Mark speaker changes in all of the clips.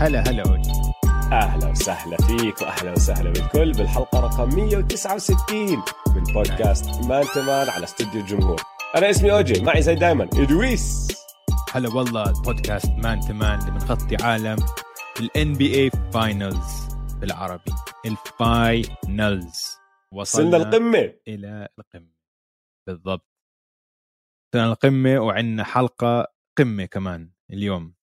Speaker 1: هلا
Speaker 2: هلا وجه
Speaker 1: أهلا وسهلا فيك وأهلا وسهلا بالكل بالحلقة رقم 169 من بودكاست Man to Man على استوديو الجمهور. أنا اسمي أوجي معي زي دايما ادويس
Speaker 2: هلا والله البودكاست Man to Man اللي بنغطي عالم ال NBA Finals بالعربي. ال Finals.
Speaker 1: وصلنا القمة.
Speaker 2: إلى القمة. بالضبط. وصلنا القمة وعندنا حلقة قمة كمان اليوم.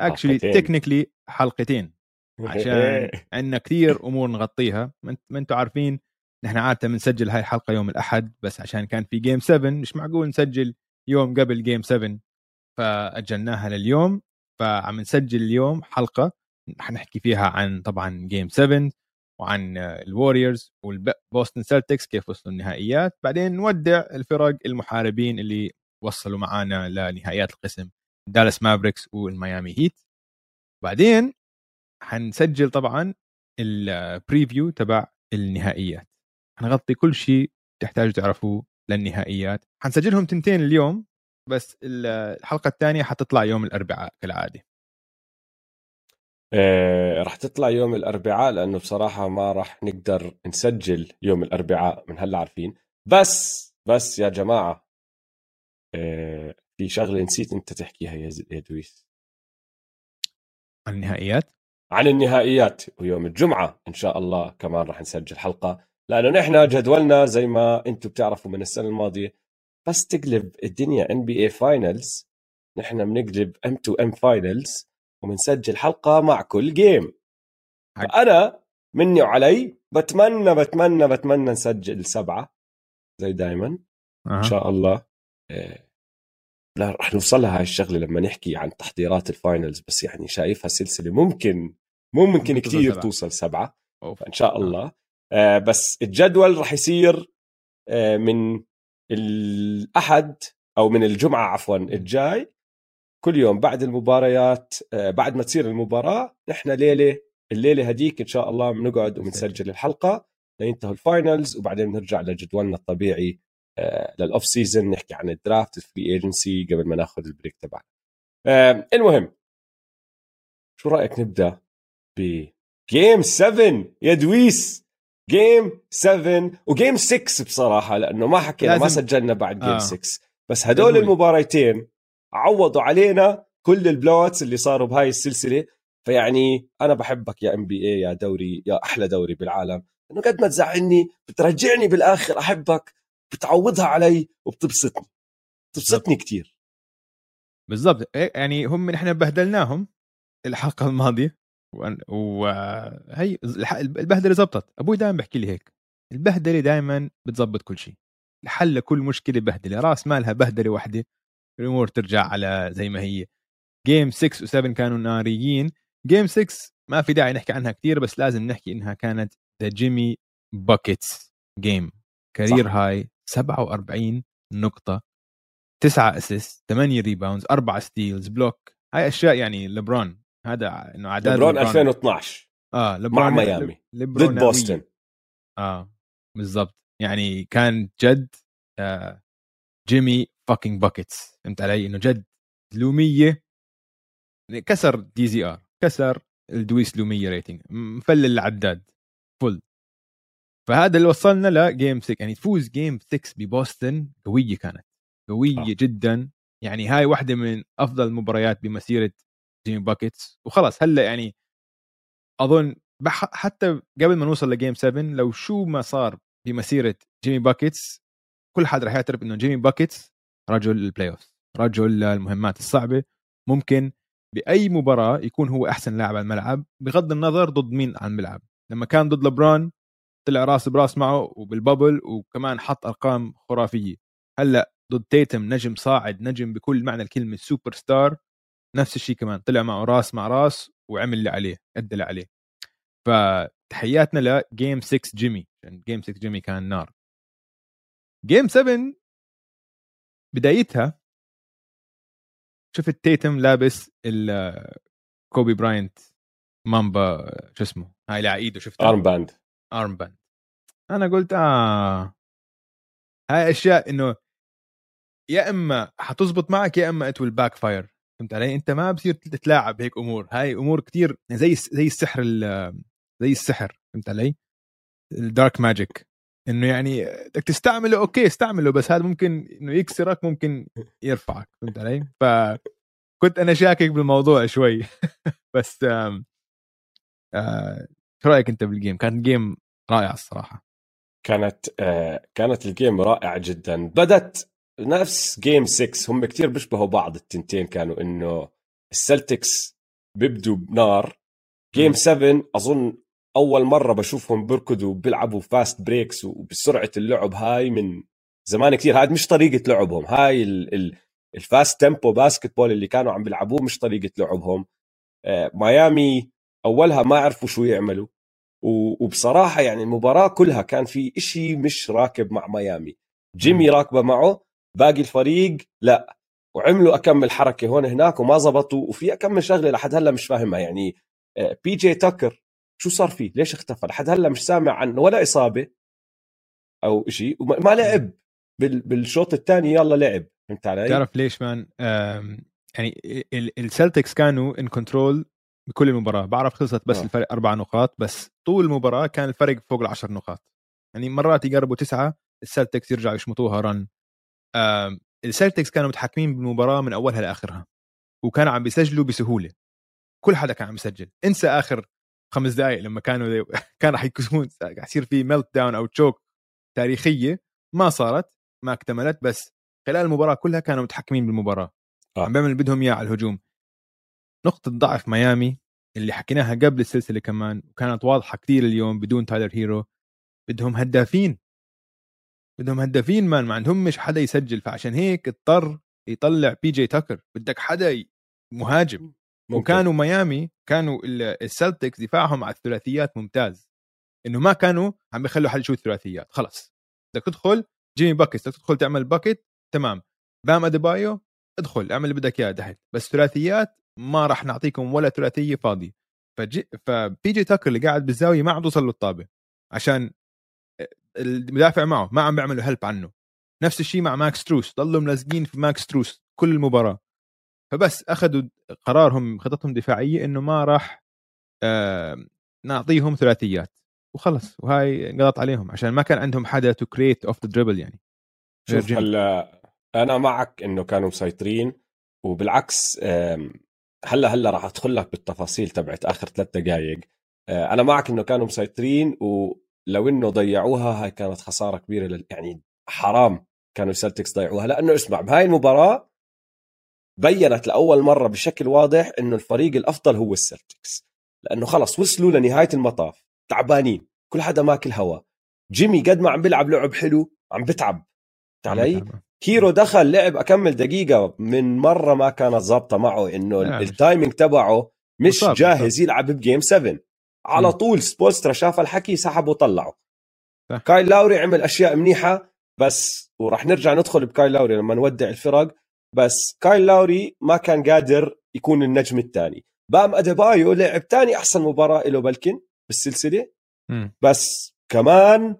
Speaker 2: actually technically حلقتين عشان عندنا كثير أمور نغطيها. ما أنتم عارفين نحن عادة بنسجل هاي الحلقة يوم الأحد بس عشان كان في game 7 مش معقول نسجل يوم قبل game 7 فأجلناها لليوم فعم نسجل اليوم حلقة. حنحكي فيها عن طبعا game 7 وعن الوريورز والبوستن سيلتكس كيف وصلوا النهائيات. بعدين نودع الفرق المحاربين اللي وصلوا معنا لنهائيات القسم دالاس مافريكس والميامي هيت. بعدين حنسجل طبعا ال preview تبع النهائيات. حنغطي كل شيء تحتاجوا تعرفوه للنهائيات. حنسجلهم تنتين اليوم بس الحلقة الثانية حتطلع يوم الأربعاء كالعادة.
Speaker 1: آه، راح تطلع يوم الأربعاء لأنه بصراحة ما راح نقدر نسجل يوم الأربعاء من هلا عارفين. بس بس يا جماعة آه، في شغلة نسيت أنت تحكيها يا دويس.
Speaker 2: عن النهائيات
Speaker 1: عن النهائيات ويوم الجمعة إن شاء الله كمان راح نسجل حلقة لأنه نحن جدولنا زي ما أنتم بتعرفوا من السنة الماضية بس تقلب الدنيا NBA Finals نحن بنقلب M2M Finals وبنسجل حلقة مع كل game أنا مني وعلي بتمنى بتمنى بتمنى نسجل سبعة زي دائما أه. إن شاء الله إيه. لا رح نوصل لها هاي الشغلة لما نحكي عن تحضيرات الفاينلز بس يعني شايفها سلسلة ممكن ممكن كثير توصل سبعة. فإن شاء الله. آه بس الجدول رح يصير آه من الأحد أو من الجمعة عفوا الجاي. كل يوم بعد المباريات آه، بعد ما تصير المباراة نحن ليلة الليلة هديك إن شاء الله بنقعد وبنسجل الحلقة. لينتهوا ال Finals وبعدين بنرجع لجدولنا الطبيعي لل off season نحكي عن ال draft ال free agency قبل ما ناخذ ال break تبعنا. آه، المهم شو رأيك نبدأ ب game 7 يا دويس! game 7 و game 6 بصراحة لأنه ما حكينا لازم... ما سجلنا بعد game آه. 6 بس هدول المباريتين عوضوا علينا كل البلو أوتس اللي صاروا بهاي السلسلة. فيعني أنا بحبك يا ان بي اي يا دوري يا أحلى دوري بالعالم. إنه قد ما تزعلني بترجعني بالآخر أحبك. بتعوضها علي وبتبسطني. بتبسطني كثير
Speaker 2: بالضبط. إيه، يعني هم نحن بهدلناهم الحلقة الماضية. وهي البهدلة زبطت. أبوي دائما بحكي لي هيك البهدلة دائما بتزبط كل شيء. الحل لكل مشكلة بهدلة. راس مالها بهدلة واحدة الأمور ترجع على زي ما هي. game 6 و7 كانوا ناريين. game 6 ما في داعي نحكي عنها كثير بس لازم نحكي إنها كانت the Jimmy Buckets game career هاي 47 نقطة 9 assist 8 rebounds 4 steals block هاي أشياء يعني لبرون هذا إنه
Speaker 1: اعداد لبرون 2012 آه لبرون مع ميامي. ضد بوسطن
Speaker 2: آه بالضبط. يعني كان جد آه جيمي فاكينج باكيتس فهمت علي؟ إنه جد لومية. كسر دي زي ار كسر الدويس لومية ريتنج مفلل العداد. فل فهذا اللي وصلنا لجيم 6 يعني تفوز جيم 6 ببوسطن قوية كانت. قوية آه. جدا. يعني هاي واحدة من أفضل المباريات بمسيرة جيمي باكيتس وخلاص هلأ يعني أظن حتى قبل ما نوصل ل game 7 لو شو ما صار بمسيرة جيمي باكيتس كل حد راح يعترف إنه جيمي باكيتس رجل ال playoff رجل المهمات الصعبة. ممكن بأي مباراة يكون هو أحسن لاعب على الملعب بغض النظر ضد مين على الملعب. لما كان ضد لبرون طلع راس براس معه وبال bubble وكمان حط أرقام خرافية. هلأ ضد تيتوم نجم صاعد نجم بكل معنى الكلمة سوبر ستار نفس الشيء كمان طلع معه راس مع راس وعمل اللي عليه أدى اللي عليه. فتحياتنا ل game 6 Jimmy عشان game 6 Jimmy كان نار. game 7 بدايتها شفت تيتوم لابس كوبي براينت مامبا شو اسمه؟ هاي اللي على ايده شفتها armband armband أنا قلت آه. هاي أشياء إنه يا إما حتزبط معك يا إما it will backfire فهمت علي؟ أنت ما بصير تتلاعب هيك أمور. هاي أمور كتير زي زي السحر زي السحر. فهمت علي؟ ال dark magic إنه يعني بدك تستعمله okay استعمله بس هذا ممكن إنه يكسرك ممكن يرفعك. فهمت علي؟ فكنت أنا شاكك بالموضوع شوي. بس آه شو رأيك أنت بال game كانت game رائعه الصراحة.
Speaker 1: كانت آه كانت ال game رائعه جدا. بدت نفس game 6 هم كتير بيشبهوا بعض التنتين كانوا إنه السلتكس بيبدوا بنار. game 7 أظن أول مرة بشوفهم بيركضوا بيلعبوا fast breaks وبسرعة اللعب. هاي من زمان كثير هاي مش طريقة لعبهم. هاي ال ال ال fast tempo basketball اللي كانوا عم بيلعبوه مش طريقة لعبهم. آه ميامي أولها ما عرفوا شو يعملوا. وبصراحة يعني المباراة كلها كان في إشي مش راكب مع ميامي. جيمي راكبة معه باقي الفريق لا. وعملوا اكمل حركة هون هناك وما زبطوا وفي اكمل شغلة لحد هلأ مش فاهمها. يعني بي جي تاكر شو صار فيه؟ ليش اختفى؟ لحد هلأ مش سامع عنه ولا إصابة أو شيء وما لعب. بالشوط الثاني يلا لعب. فهمت علي؟
Speaker 2: تعرف ليش man؟ يعني السلتكس كانوا in control بكل المباراة. بعرف خلصت بس أوه. الفرق أربع نقاط بس طول المباراه كان الفرق فوق العشر نقاط. يعني مرات يقربوا تسعة السلتكس يرجعوا يشمطوها run السلتكس كانوا متحكمين بالمباراة من أولها لآخرها وكانوا عم بيسجلوا بسهولة. كل حدا كان عم يسجل. انسى آخر خمس دقائق لما كانوا كان راح يكون يصير في meltdown أو choke تاريخية. ما صارت ما اكتملت بس خلال المباراة كلها كانوا متحكمين بالمباراة. آه. عم بيعمل اللي بدهم إياه على الهجوم. نقطة ضعف ميامي اللي حكيناها قبل السلسلة كمان وكانت واضحة كثير اليوم بدون تايلر هيرو. بدهم هدافين. بدهم هدافين man ما عندهم مش حدا يسجل. فعشان هيك اضطر يطلع بي جي تاكر. بدك حدا مهاجم. ممكن. وكانوا ميامي كانوا السلتكس دفاعهم على الثلاثيات ممتاز. إنه ما كانوا عم بيخلوا حد يشوت ثلاثيات. خلص. بدك تدخل جيمي باكيتس بدك تدخل تعمل bucket تمام. بام اديبايو ادخل اعمل اللي بدك إياه تحت بس ثلاثيات ما راح نعطيكم ولا ثلاثية فاضية. فجي فبي جي تاكر اللي قاعد بالزاوية ما عم توصل له الطابه عشان المدافع معه ما عم بيعملوا help عنه. نفس الشيء مع ماكس تروس ضلوا ملزقين في ماكس تروس كل المباراة. فبس أخذوا قرارهم خطتهم دفاعيه إنه ما راح آه نعطيهم ثلاثيات. وخلص. وهاي انقضت عليهم عشان ما كان عندهم حدا to create off the dribble يعني.
Speaker 1: شوف هلا أنا معك إنه كانوا مسيطرين وبالعكس هلا هلا راح ادخل لك بالتفاصيل تبعت آخر ثلاث دقائق آه، أنا معك إنه كانوا مسيطرين ولو إنه ضيعوها هاي كانت خسارة كبيرة لل... يعني حرام كانوا السلتكس ضيعوها. لأنه اسمع بهاي المباراة بينت لأول مرة بشكل واضح إنه الفريق الأفضل هو السلتكس لأنه خلص وصلوا لنهاية المطاف تعبانين كل حدا ماكل هوا. جيمي قد ما عم بيلعب لعب حلو عم بتعب. علي. هيرو دخل لعب أكم دقيقة من مرة ما كانت ظابطة معه إنه ال timing تبعه مش مصاب جاهز. يلعب ب game 7 على م. طول سبولسترا شاف الحكي سحبه وطلعه. كايل لاوري عمل أشياء منيحة بس وراح نرجع ندخل بكايل لاوري لما نودع الفرق. بس كايل لاوري ما كان قادر يكون النجم الثاني. بام أديبايو لعب ثاني أحسن مباراة له بلكن بالسلسلة. م. بس كمان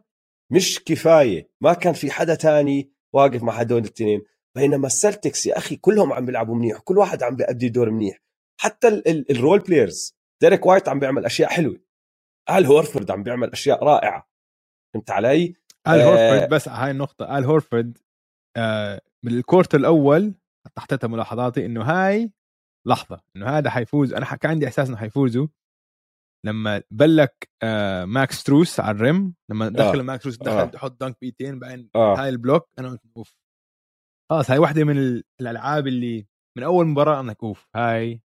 Speaker 1: مش كفاية ما كان في حدا تاني واقف مع هدول الاثنين بينما السلتكس يا أخي كلهم عم بيلعبوا منيح كل واحد عم بيأدي دور منيح. حتى ال role players ديريك وايت عم بيعمل أشياء حلوة. ال هورفورد عم بيعمل أشياء رائعة. فهمت علي؟
Speaker 2: ال آه. هورفورد بس هاي النقطة. ال هورفورد آه بال quarter الأول حطيتها ملاحظاتي إنه هاي لحظة إنه هذا حيفوز. أنا كان عندي إحساس إنه حيفوزوا. لما block آه ماكس ستروس على ال rim لما دخل آه. ماكس ستروس دخل آه. تحط dunk بايدين بعدين آه. هاي ال block أنا قلت أوف. خلاص هاي واحدة من الألعاب اللي من أول مباراة أنا أوف. هاي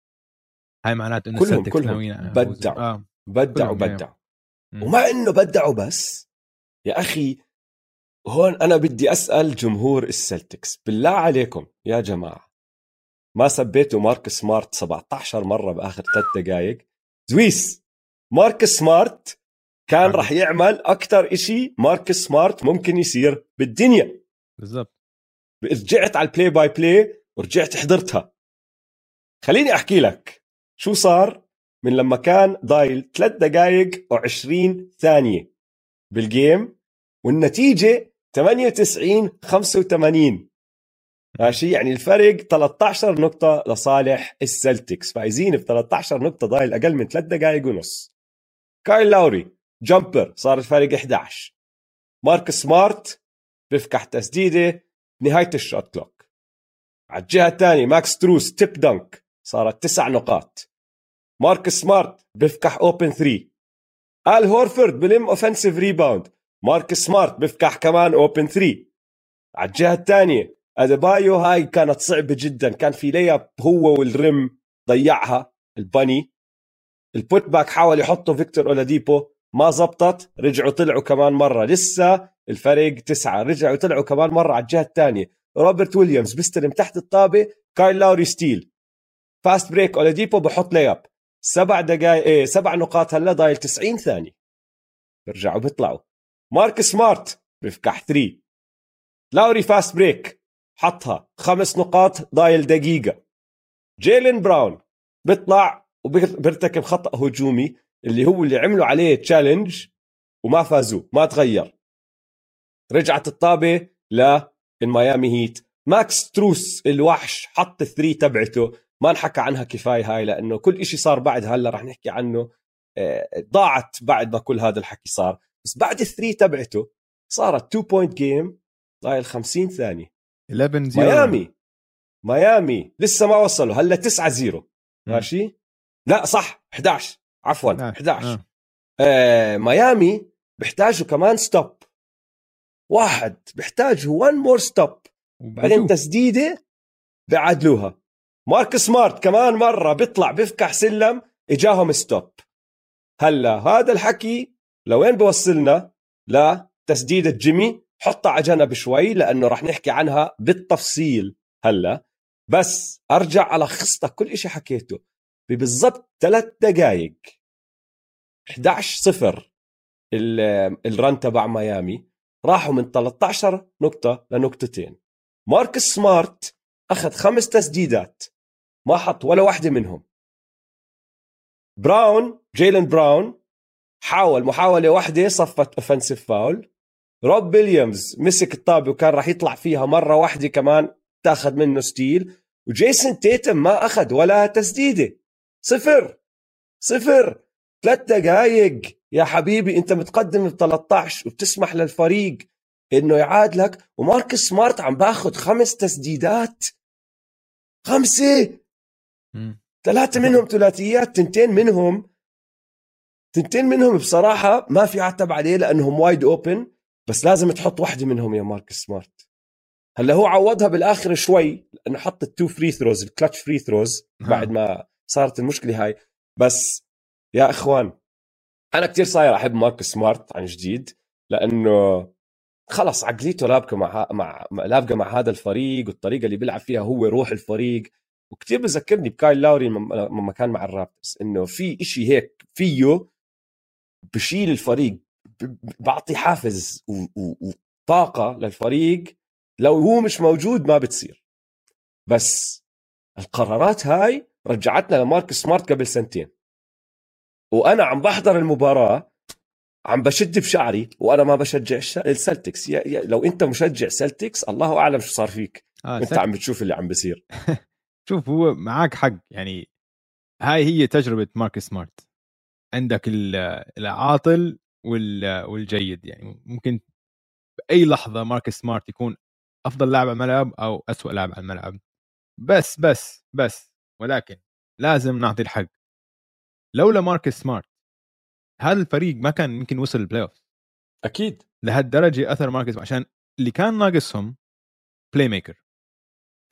Speaker 2: هاي معناته إنه
Speaker 1: كلهم كلهم. بدعوا. آه. بدعوا بدعوا. ومع إنه بدعوا بس يا أخي هون أنا بدي أسأل جمهور السلتكس بالله عليكم يا جماعة. ما سبيتوا مارك سمارت 17 مرة بآخر ثلاث دقائق زويس مارك سمارت كان راح يعمل أكثر إشي مارك سمارت ممكن يصير بالدنيا.
Speaker 2: بالضبط.
Speaker 1: رجعت على ال play by play ورجعت حضرتها. خليني أحكي لك شو صار من لما كان ضايل 3 دقائق و20 ثانية بال game والنتيجة 98 85 ماشي؟ يعني الفرق 13 نقطة لصالح السلتكس. فايزين ب 13 نقطة ضايل أقل من ثلاث دقائق ونص. كايل لاوري jumper صار الفرق 11 مارك سمارت بفكح تسديدة نهاية ال shot clock. على الجهة الثانية ماكس ستروس tip dunk صارت تسع نقاط. مارك سمارت بفكح open 3 آل هورفورد بلم offensive rebound. مارك سمارت بفكح كمان open 3 على الجهة الثانية أديبايو هاي كانت صعبة جدا. كان في layup هو وال rim ضيعها الباني ال put back حاول يحطه فيكتور أولاديبو ما زبطت رجعوا طلعوا كمان مرة. لسه الفرق تسعة رجعوا طلعوا كمان مرة على الجهة الثانية. روبرت ويليامز بيستلم تحت الطابة كايل لاوري steal. fast break أولاديبو بحط layup سبع دقائق إيه سبع نقاط هلا ضايل 90 ثانية. بيرجعوا بيطلعوا. مارك سمارت بفكح 3 لاوري fast break حطها. خمس نقاط ضايل دقيقة. جيلين براون بيطلع وبيرتكب خطأ هجومي اللي هو اللي عملوا عليه challenge وما فازوا ما تغير. رجعت الطابة للميامي هيت ماكس ستروس الوحش حط ال three تبعته. ما نحكى عنها كفاية هاي لأنه كل إشي صار بعد هلأ رح نحكي عنه. آه، ضاعت بعد ما كل هذا الحكي صار. بس بعد ال three تبعته صارت 2 point game ضايل 50 ثانية.
Speaker 2: 11
Speaker 1: 0 ميامي ميامي لسه ما وصلوا هلأ 9 0 ماشي؟ لا صح 11 عفوا 11 آه. آه. ميامي بيحتاجوا كمان stop واحد بيحتاجوا one more stop بعدين تسديدة بيعادلوها مارك سمارت كمان مرة بيطلع بيفكح سلم إجاهم stop هلأ هذا الحكي لوين بوصلنا؟ لتسديدة جيمي. حطها على جنب شوي لأنه راح نحكي عنها بالتفصيل هلأ. بس أرجع ألخص لك كل شيء حكيته. ببالضبط ثلاث دقائق 11 صفر ال run تبع ميامي راحوا من 13 نقطة لنقطتين. مارك سمارت أخذ خمس تسديدات ما حط ولا واحدة منهم. براون جيلن براون حاول محاولة واحدة صفت offensive foul روب ويليامز مسك الطابة وكان راح يطلع فيها مرة واحدة كمان تاخذ منه steal. وجيسون تيتم ما أخذ ولا تسديدة. صفر. صفر. ثلاث دقائق يا حبيبي انت متقدم ب 13 وبتسمح للفريق انه يعادلك وماركس سمارت عم باخذ خمس تسديدات. خمسة. ثلاثة منهم ثلاثيات تنتين منهم تنتين منهم بصراحة ما في عتب عليه لأنهم wide open بس لازم تحط واحدة منهم يا ماركس سمارت. هلا هو عوضها بالآخر شوي لأنه حط ال two free throws ال clutch free throws بعد ما صارت المشكلة هاي. بس يا إخوان أنا كتير صاير أحب ماركس سمارت عن جديد لأنه خلص عقليته لابقة مع مع لابقة مع هذا الفريق والطريقة اللي بيلعب فيها هو روح الفريق. وكتير بذكرني بكايل لاوري لما كان مع الرابترز إنه في إشي هيك فيه بشيل الفريق بعطي حافز وطاقة للفريق. لو هو مش موجود ما بتصير. بس القرارات هاي رجعتنا لمارك سمارت قبل سنتين. وأنا عم بحضر المباراة عم بشد بشعري وأنا ما بشجع السلتكس. يا يا لو أنت مشجع سلتكس الله أعلم شو صار فيك. آه أنت عم بتشوف اللي عم بصير
Speaker 2: شوف هو معك حق. يعني هاي هي تجربة ماركس سمارت. عندك العاطل والجيد. يعني ممكن بأي لحظة ماركس سمارت يكون أفضل لاعب على الملعب أو أسوأ لاعب على الملعب. بس بس بس. ولكن لازم نعطي الحق. لولا ماركس سمارت هذا الفريق ما كان يمكن وصل ال playoff
Speaker 1: أكيد.
Speaker 2: لهالدرجة أثر ماركس عشان اللي كان ناقصهم playmaker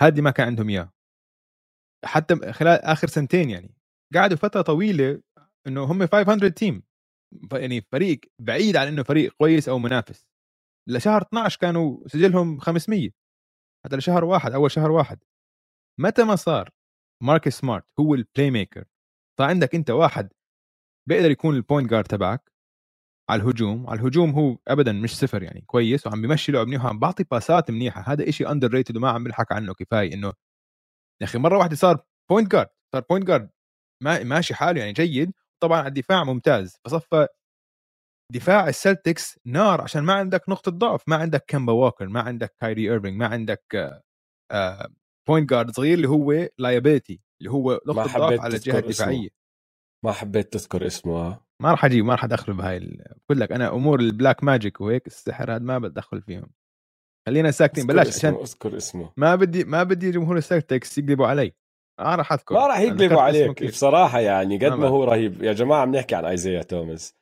Speaker 2: هذه ما كان عندهم إياه. حتى خلال آخر سنتين يعني. قعدوا فترة طويلة إنه هم 500 team يعني فريق بعيد عن إنه فريق كويس أو منافس. لشهر 12 كانوا سجلهم 500 حتى لشهر واحد أول شهر واحد. متى ما صار ماركس سمارت هو ال playmaker فعندك انت واحد بيقدر يكون ال point guard تبعك على الهجوم على الهجوم هو ابدا مش صفر يعني كويس وعم بيمشي لعب منيح وعم بعطي باسات منيحة. هذا إشي underrated وما عم بنحكى عنه كفاية إنه يا أخي مرة واحدة صار point guard صار point guard ما ماشي حاله يعني جيد. طبعا على الدفاع ممتاز فصفى دفاع السلتكس نار عشان ما عندك نقطة ضعف ما عندك كيمبا ووكر ما عندك كايري ايرفينج ما عندك point guard صغير اللي هو liability اللي هو
Speaker 1: ما
Speaker 2: نقطه ضعف على
Speaker 1: الجهة.
Speaker 2: الدفاعية.
Speaker 1: ما حبيت تذكر اسمه؟
Speaker 2: ما راح أجيب ما راح أدخله بهاي ال- بقول لك أنا أمور ال black magic وهيك السحر هذا ما بدخل فيهم. خلينا ساكتين بلاش عشان
Speaker 1: أذكر اسمه.
Speaker 2: ما بدي ما بدي جمهور السلتكس يقلبوا علي. ما راح أذكر.
Speaker 1: ما راح يقلبوا عليك. بصراحة يعني قد
Speaker 2: ما
Speaker 1: ما هو رهيب. يا جماعة بنحكي عن ايزيا توماس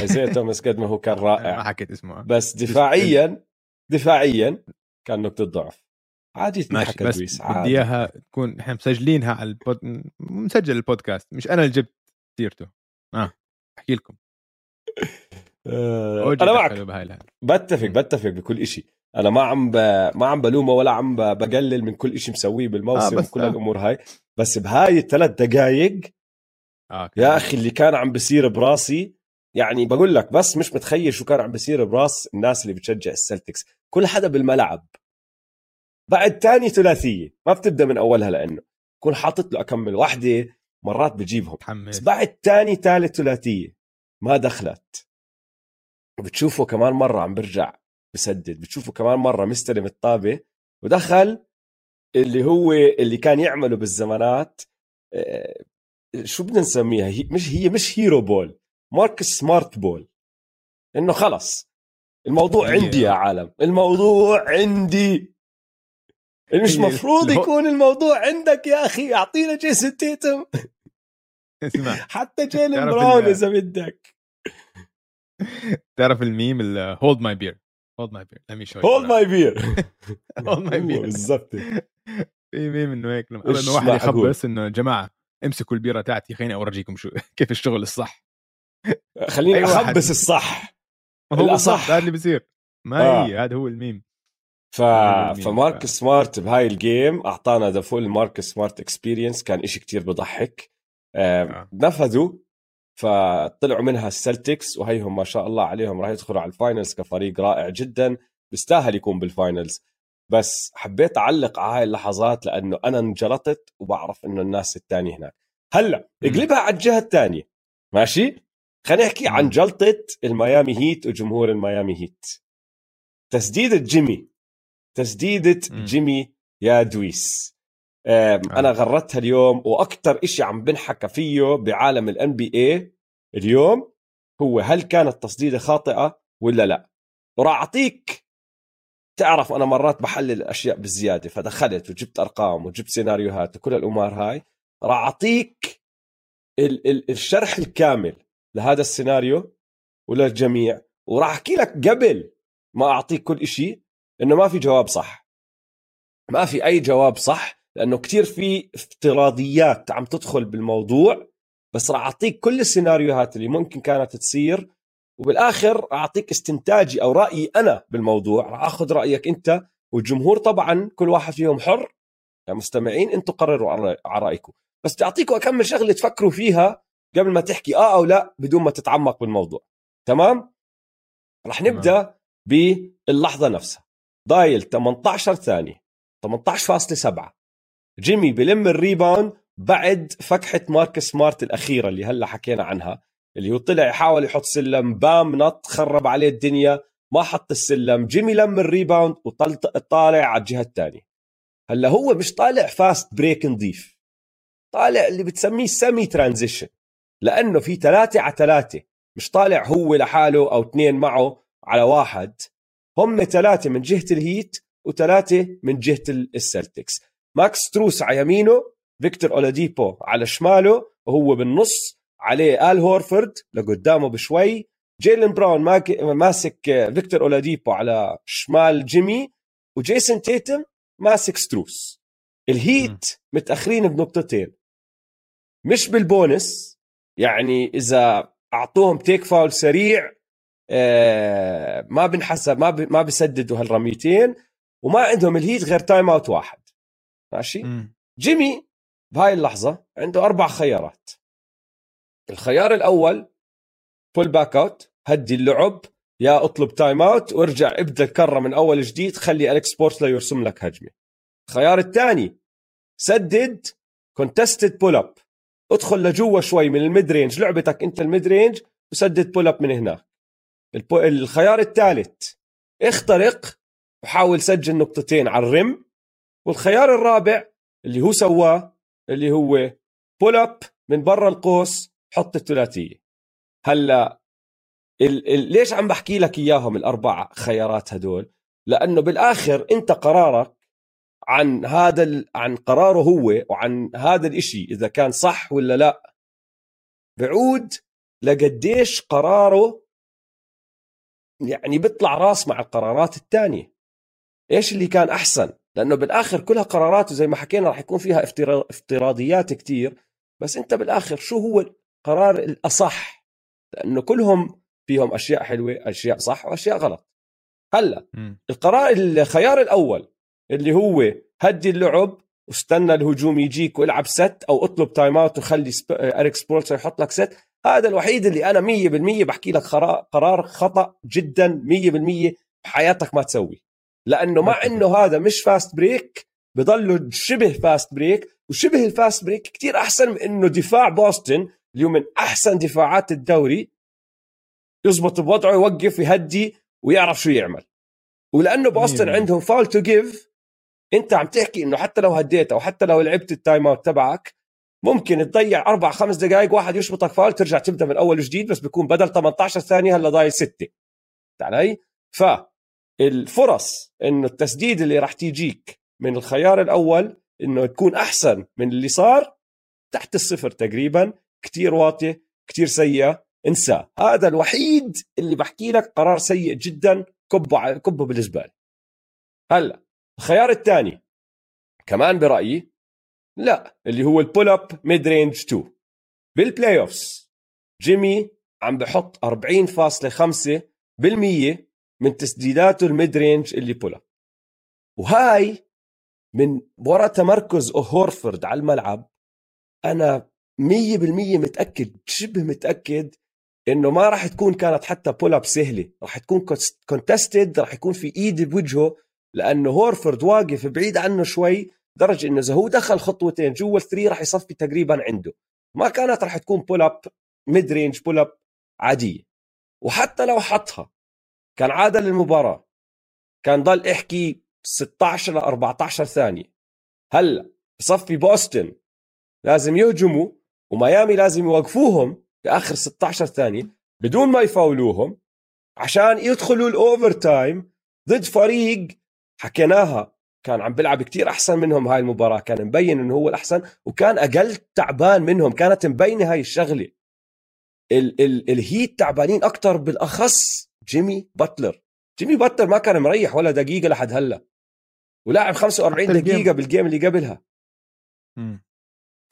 Speaker 1: ايزيا توماس قد ما هو كان
Speaker 2: ما
Speaker 1: رائع.
Speaker 2: حكيت اسمه.
Speaker 1: بس دفاعيا دفاعيا كان نقطة ضعف. عادي تنحكى
Speaker 2: بس
Speaker 1: دويس
Speaker 2: بدي
Speaker 1: عادي.
Speaker 2: إياها تكون إحنا مسجلينها على البود مسجل البودكاست مش أنا اللي جبت سيرته. آه أحكي لكم.
Speaker 1: آه، أنا معك. بتفق بتفق بكل إشي. أنا ما عم ب... ما عم بلومه ولا عم ب... بقلل من كل إشي مسويه بالموسم
Speaker 2: آه،
Speaker 1: وكل
Speaker 2: آه.
Speaker 1: الأمور هاي. بس بهاي الثلاث دقائق
Speaker 2: آه
Speaker 1: يا أخي اللي كان عم بصير براسي يعني بقول لك بس مش متخيل شو كان عم بصير براس الناس اللي بتشجع السلتكس. كل حدا بالملعب. بعد تاني ثلاثية. ما بتبدأ من أولها لأنه كون حاطط له أكمل وحده مرات بجيبهم. بس بعد تاني ثالث ثلاثية ما دخلت. بتشوفه كمان مرة عم برجع بسدد. بتشوفه كمان مرة مستلم الطابة ودخل اللي هو اللي كان يعمله بالزمانات آه، شو بدنا نسميها؟ هي مش هي مش hero ball ماركس سمارت ball إنه خلص. الموضوع عندي يا عالم. الموضوع عندي. مش
Speaker 2: هي
Speaker 1: مفروض يكون الموضوع عندك يا أخي؟ أعطينا جيسون تيتم.
Speaker 2: اسمع
Speaker 1: حتى جيلن براون إذا بدك.
Speaker 2: تعرف ال meme hold my beer hold my beer لمي شوي
Speaker 1: hold my beer
Speaker 2: hold my beer
Speaker 1: بالضبط.
Speaker 2: في ميم إنه هيك انه واحد؟ يخبص إنه جماعة امسكوا البيرة تاعتي خليني أورجيكم شو كيف الشغل الصح.
Speaker 1: خليني. أخبص الصح.
Speaker 2: هو
Speaker 1: الأصح.
Speaker 2: بالضبط هذا اللي بصير ما
Speaker 1: آه.
Speaker 2: هي هذا هو الميم.
Speaker 1: ف... فماركس سمارت بهاي ال game أعطانا the full ماركس سمارت experience كان إشي كتير بضحك. آه. نفذوا فطلعوا منها السلتكس وهيهم ما شاء الله عليهم راح يدخلوا على ال finals كفريق رائع جدا بيستاهل يكون بال finals بس حبيت أعلق على هاي اللحظات لأنه أنا انجلطت وبعرف إنه الناس الثانية هناك.
Speaker 2: هلأ.
Speaker 1: اقلبها على الجهة الثانية ماشي؟ خلينا نحكي عن. جلطة الميامي هيت وجمهور الميامي هيت. تسديده جيمي
Speaker 2: تسديدة.
Speaker 1: جيمي يا دويس
Speaker 2: آه.
Speaker 1: أنا غردتها اليوم وأكثر إشي عم بنحكى فيه بعالم ال NBA اليوم هو هل كانت تسديدة خاطئة ولا لا وراح أعطيك تعرف أنا مرات بحلل الأشياء بالزيادة فدخلت وجبت أرقام وجبت سيناريوهات وكل الأمور هاي راح أعطيك ال- ال- الشرح الكامل لهذا السيناريو وللجميع وراح أحكي لك قبل ما أعطيك كل إشي إنه ما في جواب صح. ما في أي جواب صح لأنه كتير في افتراضيات عم تدخل بالموضوع بس راح أعطيك كل السيناريوهات اللي ممكن كانت تصير وبالآخر أعطيك استنتاجي أو رأيي أنا بالموضوع راح آخذ رأيك أنت والجمهور طبعا كل واحد فيهم حر. يا مستمعين أنتم قرروا على رأيكم. بس بدي أعطيكم أكمل شغلة تفكروا فيها قبل ما تحكي آه أو لا بدون ما تتعمق بالموضوع. تمام؟ رح
Speaker 2: تمام.
Speaker 1: نبدأ باللحظة نفسها. ضايل 18 ثانية 18.7 جيمي بلم ال rebound بعد فكحه ماركس سمارت الأخيرة اللي هلا حكينا عنها اللي هو طلع يحاول يحط سلم بام نط خرب عليه الدنيا ما حط السلم. جيمي لم ال rebound وطالع على الجهة الثانية. هلا هو مش طالع fast break نظيف طالع اللي بتسميه semi transition لأنه في ثلاثة على ثلاثة مش طالع هو لحاله أو اثنين معه على واحد. هم ثلاثة من جهة الهيت وثلاثة من جهة السلتكس. ماكس ستروس على يمينه فيكتور أولاديبو على شماله وهو بالنص عليه آل هورفورد لقدامه بشوي. جيلن براون ماك- ماسك فيكتور أولاديبو على شمال جيمي وجيسون تيتم ماسك ستروس. الهيت متأخرين بنقطتين. مش بالبونس يعني إذا أعطوهم take foul سريع آه، ما بنحسب ما ما بسددوا هالرميتين وما عندهم الهيت غير timeout واحد. ماشي؟
Speaker 2: مم.
Speaker 1: جيمي بهاي اللحظة عنده أربع خيارات. الخيار الأول pull back out هدي اللعب يا أطلب timeout وارجع ابدأ الكرة من أول جديد خلي إريك سبولسترا يرسم لك هجمة. الخيار الثاني سدد contested pull up ادخل لجوا شوي من ال mid range لعبتك أنت ال mid range وسدد pull up من هناك. الخيار الثالث. اخترق وحاول سجل نقطتين على ال rim. والخيار الرابع اللي هو سواه اللي هو بول اب من برا القوس حط الثلاثية. هلأ ال ال ليش عم بحكي لك إياهم الأربع خيارات هدول؟ لأنه بالآخر أنت قرارك عن هذا ال... عن قراره هو وعن هذا الإشي إذا كان صح ولا لا. بعود لقديش قراره يعني بيطلع راس مع القرارات الثانية إيش اللي كان أحسن؟ لأنه بالآخر كلها قراراته زي ما حكينا راح يكون فيها افتراضيات كتير. بس أنت بالآخر شو هو القرار الأصح؟ لأنه كلهم فيهم أشياء حلوة أشياء صح وأشياء غلط. هلأ القرار الخيار الأول اللي هو هدي اللعب واستنى الهجوم يجيك والعب set أو اطلب time out وخلي سب... إريك سبولسترا يحط لك set. هذا الوحيد اللي أنا 100% بحكي لك قرار خطأ جدا 100% بحياتك ما تسوي. لأنه مع إنه هذا مش fast break بضله شبه fast break وشبه ال fast break كتير أحسن من إنه دفاع بوسطن اللي هو من أحسن دفاعات الدوري يزبط بوضعه يوقف يهدي ويعرف شو يعمل. ولأنه بوسطن عندهم foul to give انت عم تحكي انه حتى لو هديت أو حتى لو لعبت ال time out تبعك ممكن تضيع أربع خمس دقائق واحد يشبطك فاول ترجع تبدأ من أول وجديد بس بيكون بدل 18 ثانية هلا ضايل ستة. علي؟ فالفرص إنه التسديد اللي راح تيجيك من الخيار الأول إنه تكون أحسن من اللي صار تحت الصفر تقريبا كتير واطية كتير سيئة. انساه هذا الوحيد اللي بحكي لك قرار سيء جدا كبه كبه بالزباله هلا الخيار الثاني. كمان برأيي لا اللي هو ال pull up mid range 2 بال playoffs جيمي عم بحط 40.5% من تسديداته ال mid range اللي pull up وهاي من ورا تمركز هورفورد على الملعب أنا 100% متأكد شبه متأكد إنه ما راح تكون كانت حتى pull up سهلة. راح تكون contested راح يكون في ايد بوجهه لأنه هورفورد واقف بعيد عنه شوي درجة إنه إذا هو دخل خطوتين جوا ال three راح يصفي تقريبا عنده. ما كانت راح تكون pull up mid range pull up عادية. وحتى لو حطها كان عادل المباراه كان ضل احكي 16 ل 14 ثانية. هلأ بصفي بوسطن لازم يهجموا وميامي لازم يوقفوهم في آخر 16 ثانية بدون ما يفاولوهم عشان يدخلوا ال overtime ضد فريق حكيناها كان عم بيلعب كتير أحسن منهم هاي المباراة كان مبين إنه هو الأحسن وكان أقل تعبان منهم كانت مبينة هاي الشغلة. ال ال الهيت تعبانين أكثر بالأخص جيمي باتلر. جيمي باتلر ما كان مريح ولا دقيقة لحد هلأ. ولاعب 45 دقيقة بال game اللي قبلها. م.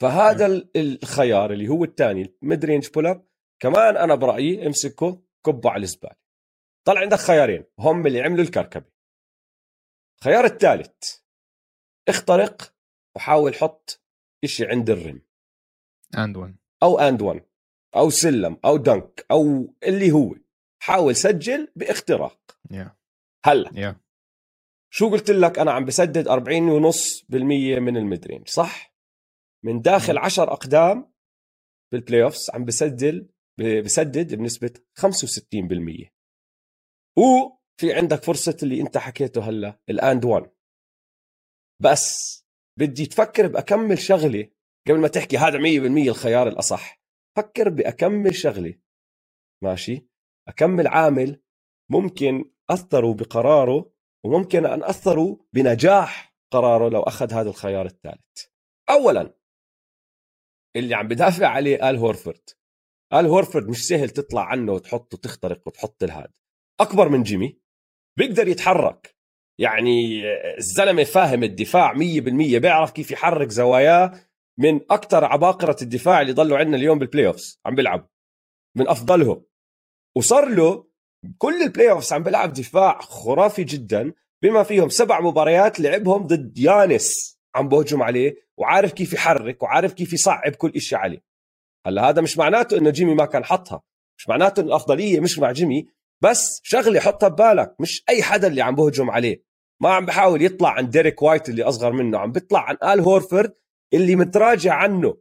Speaker 1: فهذا م. الخيار اللي هو الثاني ال mid range pull up كمان أنا برأيي امسكه كبه على الزبالة. طلع عندك خيارين هم اللي عملوا الكركبة. الخيار الثالث. اخترق وحاول حط إشي عند ال
Speaker 2: rim and 1
Speaker 1: أو and 1 أو slam أو dunk أو اللي هو. حاول سجل باختراق.
Speaker 2: Yeah.
Speaker 1: هلا.
Speaker 2: Yeah.
Speaker 1: شو قلت لك؟ أنا عم بسدد 40 ونص بالمية من ال mid range صح؟ من داخل 10 أقدام بال playoffs عم بسجل بسدد بنسبة 65% و في عندك فرصة اللي أنت حكيته هلا ال and 1 بس بدي تفكر بأكمل شغلة قبل ما تحكي هذا 100% الخيار الأصح. فكر بأكمل شغلة. ماشي؟ أكمل عامل ممكن اثروا بقراره وممكن أن اثروا بنجاح قراره لو أخذ هذا الخيار الثالث. اولا اللي عم بدافع عليه ال هورفورد ال هورفورد مش سهل تطلع عنه وتحطه تخترق وتحط الهاد. أكبر من جيمي بيقدر يتحرك. يعني الزلمة فاهم الدفاع 100% بيعرف كيف يحرك زواياه من أكثر عباقرة الدفاع اللي ضلوا عندنا اليوم بال playoffs عم بيلعب من أفضلهم. وصار له كل ال playoffs عم بيلعب دفاع خرافي جدا بما فيهم سبع مباريات لعبهم ضد يانس عم بهجم عليه وعارف كيف يحرك وعارف كيف يصعب كل شيء عليه. هلأ هذا مش معناته إنه جيمي ما كان حطها. مش معناته إنه الافضليه مش مع جيمي. بس شغله حطها ببالك مش أي حدا اللي عم بهجم عليه. ما عم بحاول يطلع عن ديريك وايت اللي أصغر منه عم بيطلع عن آل هورفورد اللي متراجع عنه.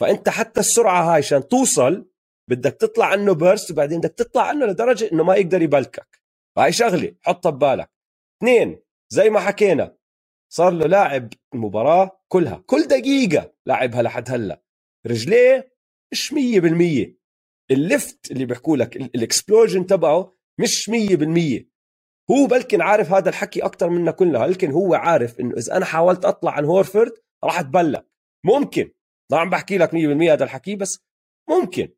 Speaker 1: فأنت حتى السرعة هاي عشان توصل بدك تطلع عنه first وبعدين بدك تطلع عنه لدرجة إنه ما يقدر يبلكك. هاي شغله حطها ببالك. اثنين زي ما حكينا صار له لاعب المباراة كلها كل دقيقة لاعبها لحد هلأ. رجليه مش 100% ال lift اللي بيحكوا لك ال explosion تبعه مش 100% هو بلكن عارف هذا الحكي أكثر منا كلنا بلكن هو عارف إنه إذا أنا حاولت أطلع عن هورفورد راح اتبلك ممكن. ما عم بحكي لك 100% هذا الحكي بس ممكن.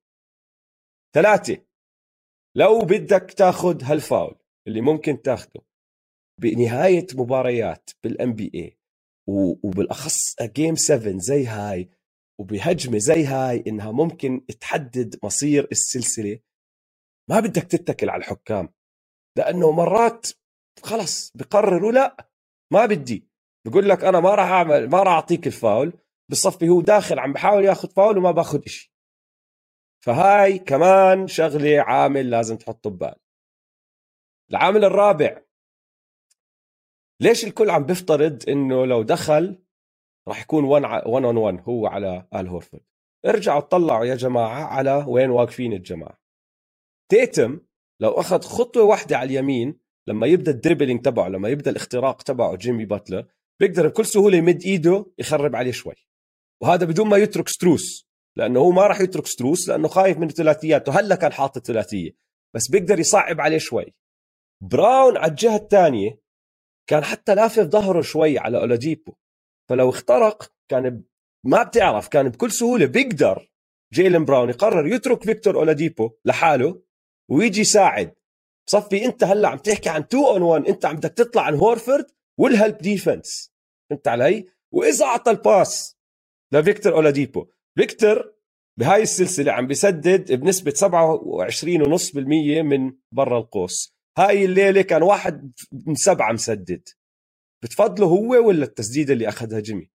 Speaker 1: ثلاثة. لو بدك تاخذ هالفاول اللي ممكن تاخده بنهاية مباريات بال NBA وبالأخص جيم 7 زي هاي وبهجمة زي هاي إنها ممكن تحدد مصير السلسلة. ما بدك تتكل على الحكام لأنه مرات خلص بقرروا لا ما بدي. بقول لك أنا ما راح أعمل ما راح أعطيك الفاول بصفي هو داخل عم بحاول ياخذ فاول وما باخذ شيء فهاي كمان شغلة عامل لازم تحطه ببال. العامل الرابع ليش الكل عم بيفترض إنه لو دخل راح يكون 1 on 1 هو على آل هورفورد. ارجعوا اطلعوا يا جماعة على وين واقفين الجماعة. تيتوم لو أخذ خطوة واحدة على اليمين لما يبدأ ال dribbling تبعه لما يبدأ الاختراق تبعه جيمي باتلر بيقدر بكل سهولة يمد إيده يخرب عليه شوي. وهذا بدون ما يترك ستروس لأنه هو ما راح يترك ستروس لأنه خايف من الثلاثيات وهلا كان حاطط ثلاثيه بس بيقدر يصعب عليه شوي. براون على الجهة الثانية كان حتى لافف ظهره شوي على أولاديبو. فلو اخترق كان ما بتعرف كان بكل سهولة بيقدر جيلن براون يقرر يترك فيكتور أولاديبو لحاله ويجي يساعد. صفي أنت هلأ عم تحكي عن 2 on 1 أنت عم بدك تطلع عن هورفورد وال help defense فهمت علي؟ وإذا أعطى ال pass لفيكتور أولاديبو. فيكتور بهاي السلسلة عم بيسدد بنسبة 27.5% من برا القوس. هاي الليلة كان واحد من سبعة مسدد. بتفضله هو ولا التسديدة اللي أخذها جيمي؟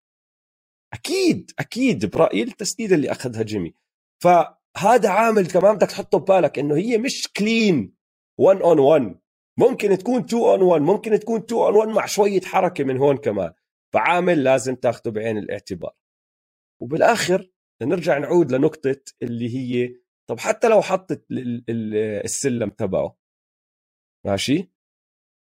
Speaker 1: أكيد أكيد برأيي التسديدة اللي أخذها جيمي. فهذا عامل كمان بدك تحطه ببالك إنه هي مش clean 1 on 1 ممكن تكون 2 on 1 ممكن تكون 2 on 1 مع شوية حركة من هون كمان. فعامل لازم تاخده بعين الاعتبار. وبالآخر نرجع نعود لنقطة اللي هي طب حتى لو حطت السلم تبعه. ماشي؟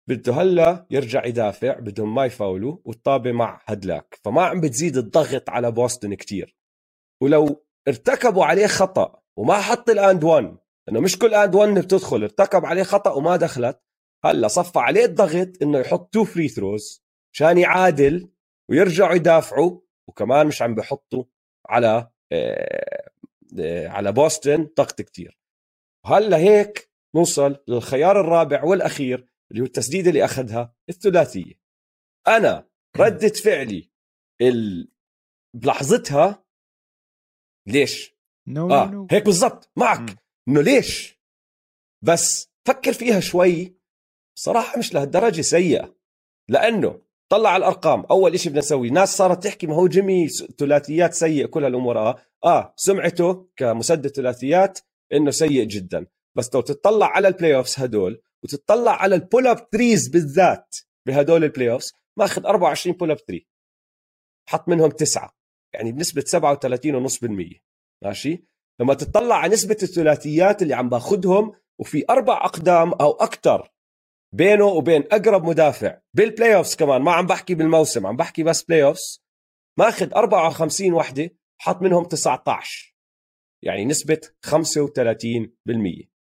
Speaker 1: بده هلا يرجع يدافع بدهم ما يفاولوا والطابة مع هدلاك. فما عم بتزيد الضغط على بوسطن كتير. ولو ارتكبوا عليه خطأ وما حط الآند 1 انه مش كل آند 1 بتدخل ارتكب عليه خطأ وما دخلت هلا صفى عليه الضغط إنه يحط two free throws عشان يعادل ويرجعوا يدافعوا وكمان مش عم بحطوا على آه، آه، على بوسطن ضغط كتير. هلا هيك نوصل للخيار الرابع والأخير اللي هو التسديده اللي أخذها الثلاثية. أنا ردة فعلي ال... بلحظتها ليش؟
Speaker 2: no no,
Speaker 1: آه
Speaker 2: no.
Speaker 1: هيك بالضبط معك. إنه ليش؟ بس فكر فيها شوي. صراحة مش لهالدرجة سيئة. لأنه طلع على الأرقام أول شيء بدنا نسوي ناس صارت تحكي ما هو جيمي ثلاثيات سيء كل هالأمور. آه آه سمعته كمسدد ثلاثيات إنه سيء جدا. بس لو تطلع على ال playoffs هدول وتطلع على ال pull up threes بالذات بهدول ال playoffs ماخذ 24 pull up three حط منهم تسعة. يعني بنسبة 37.5% ماشي؟ لما تطلع على نسبة الثلاثيات اللي عم باخذهم وفي أربع أقدام أو أكثر بينه وبين أقرب مدافع بال playoffs كمان ما عم بحكي بالموسم عم بحكي بس playoffs ماخذ 54 وحدة حط منهم 19 يعني نسبة 35%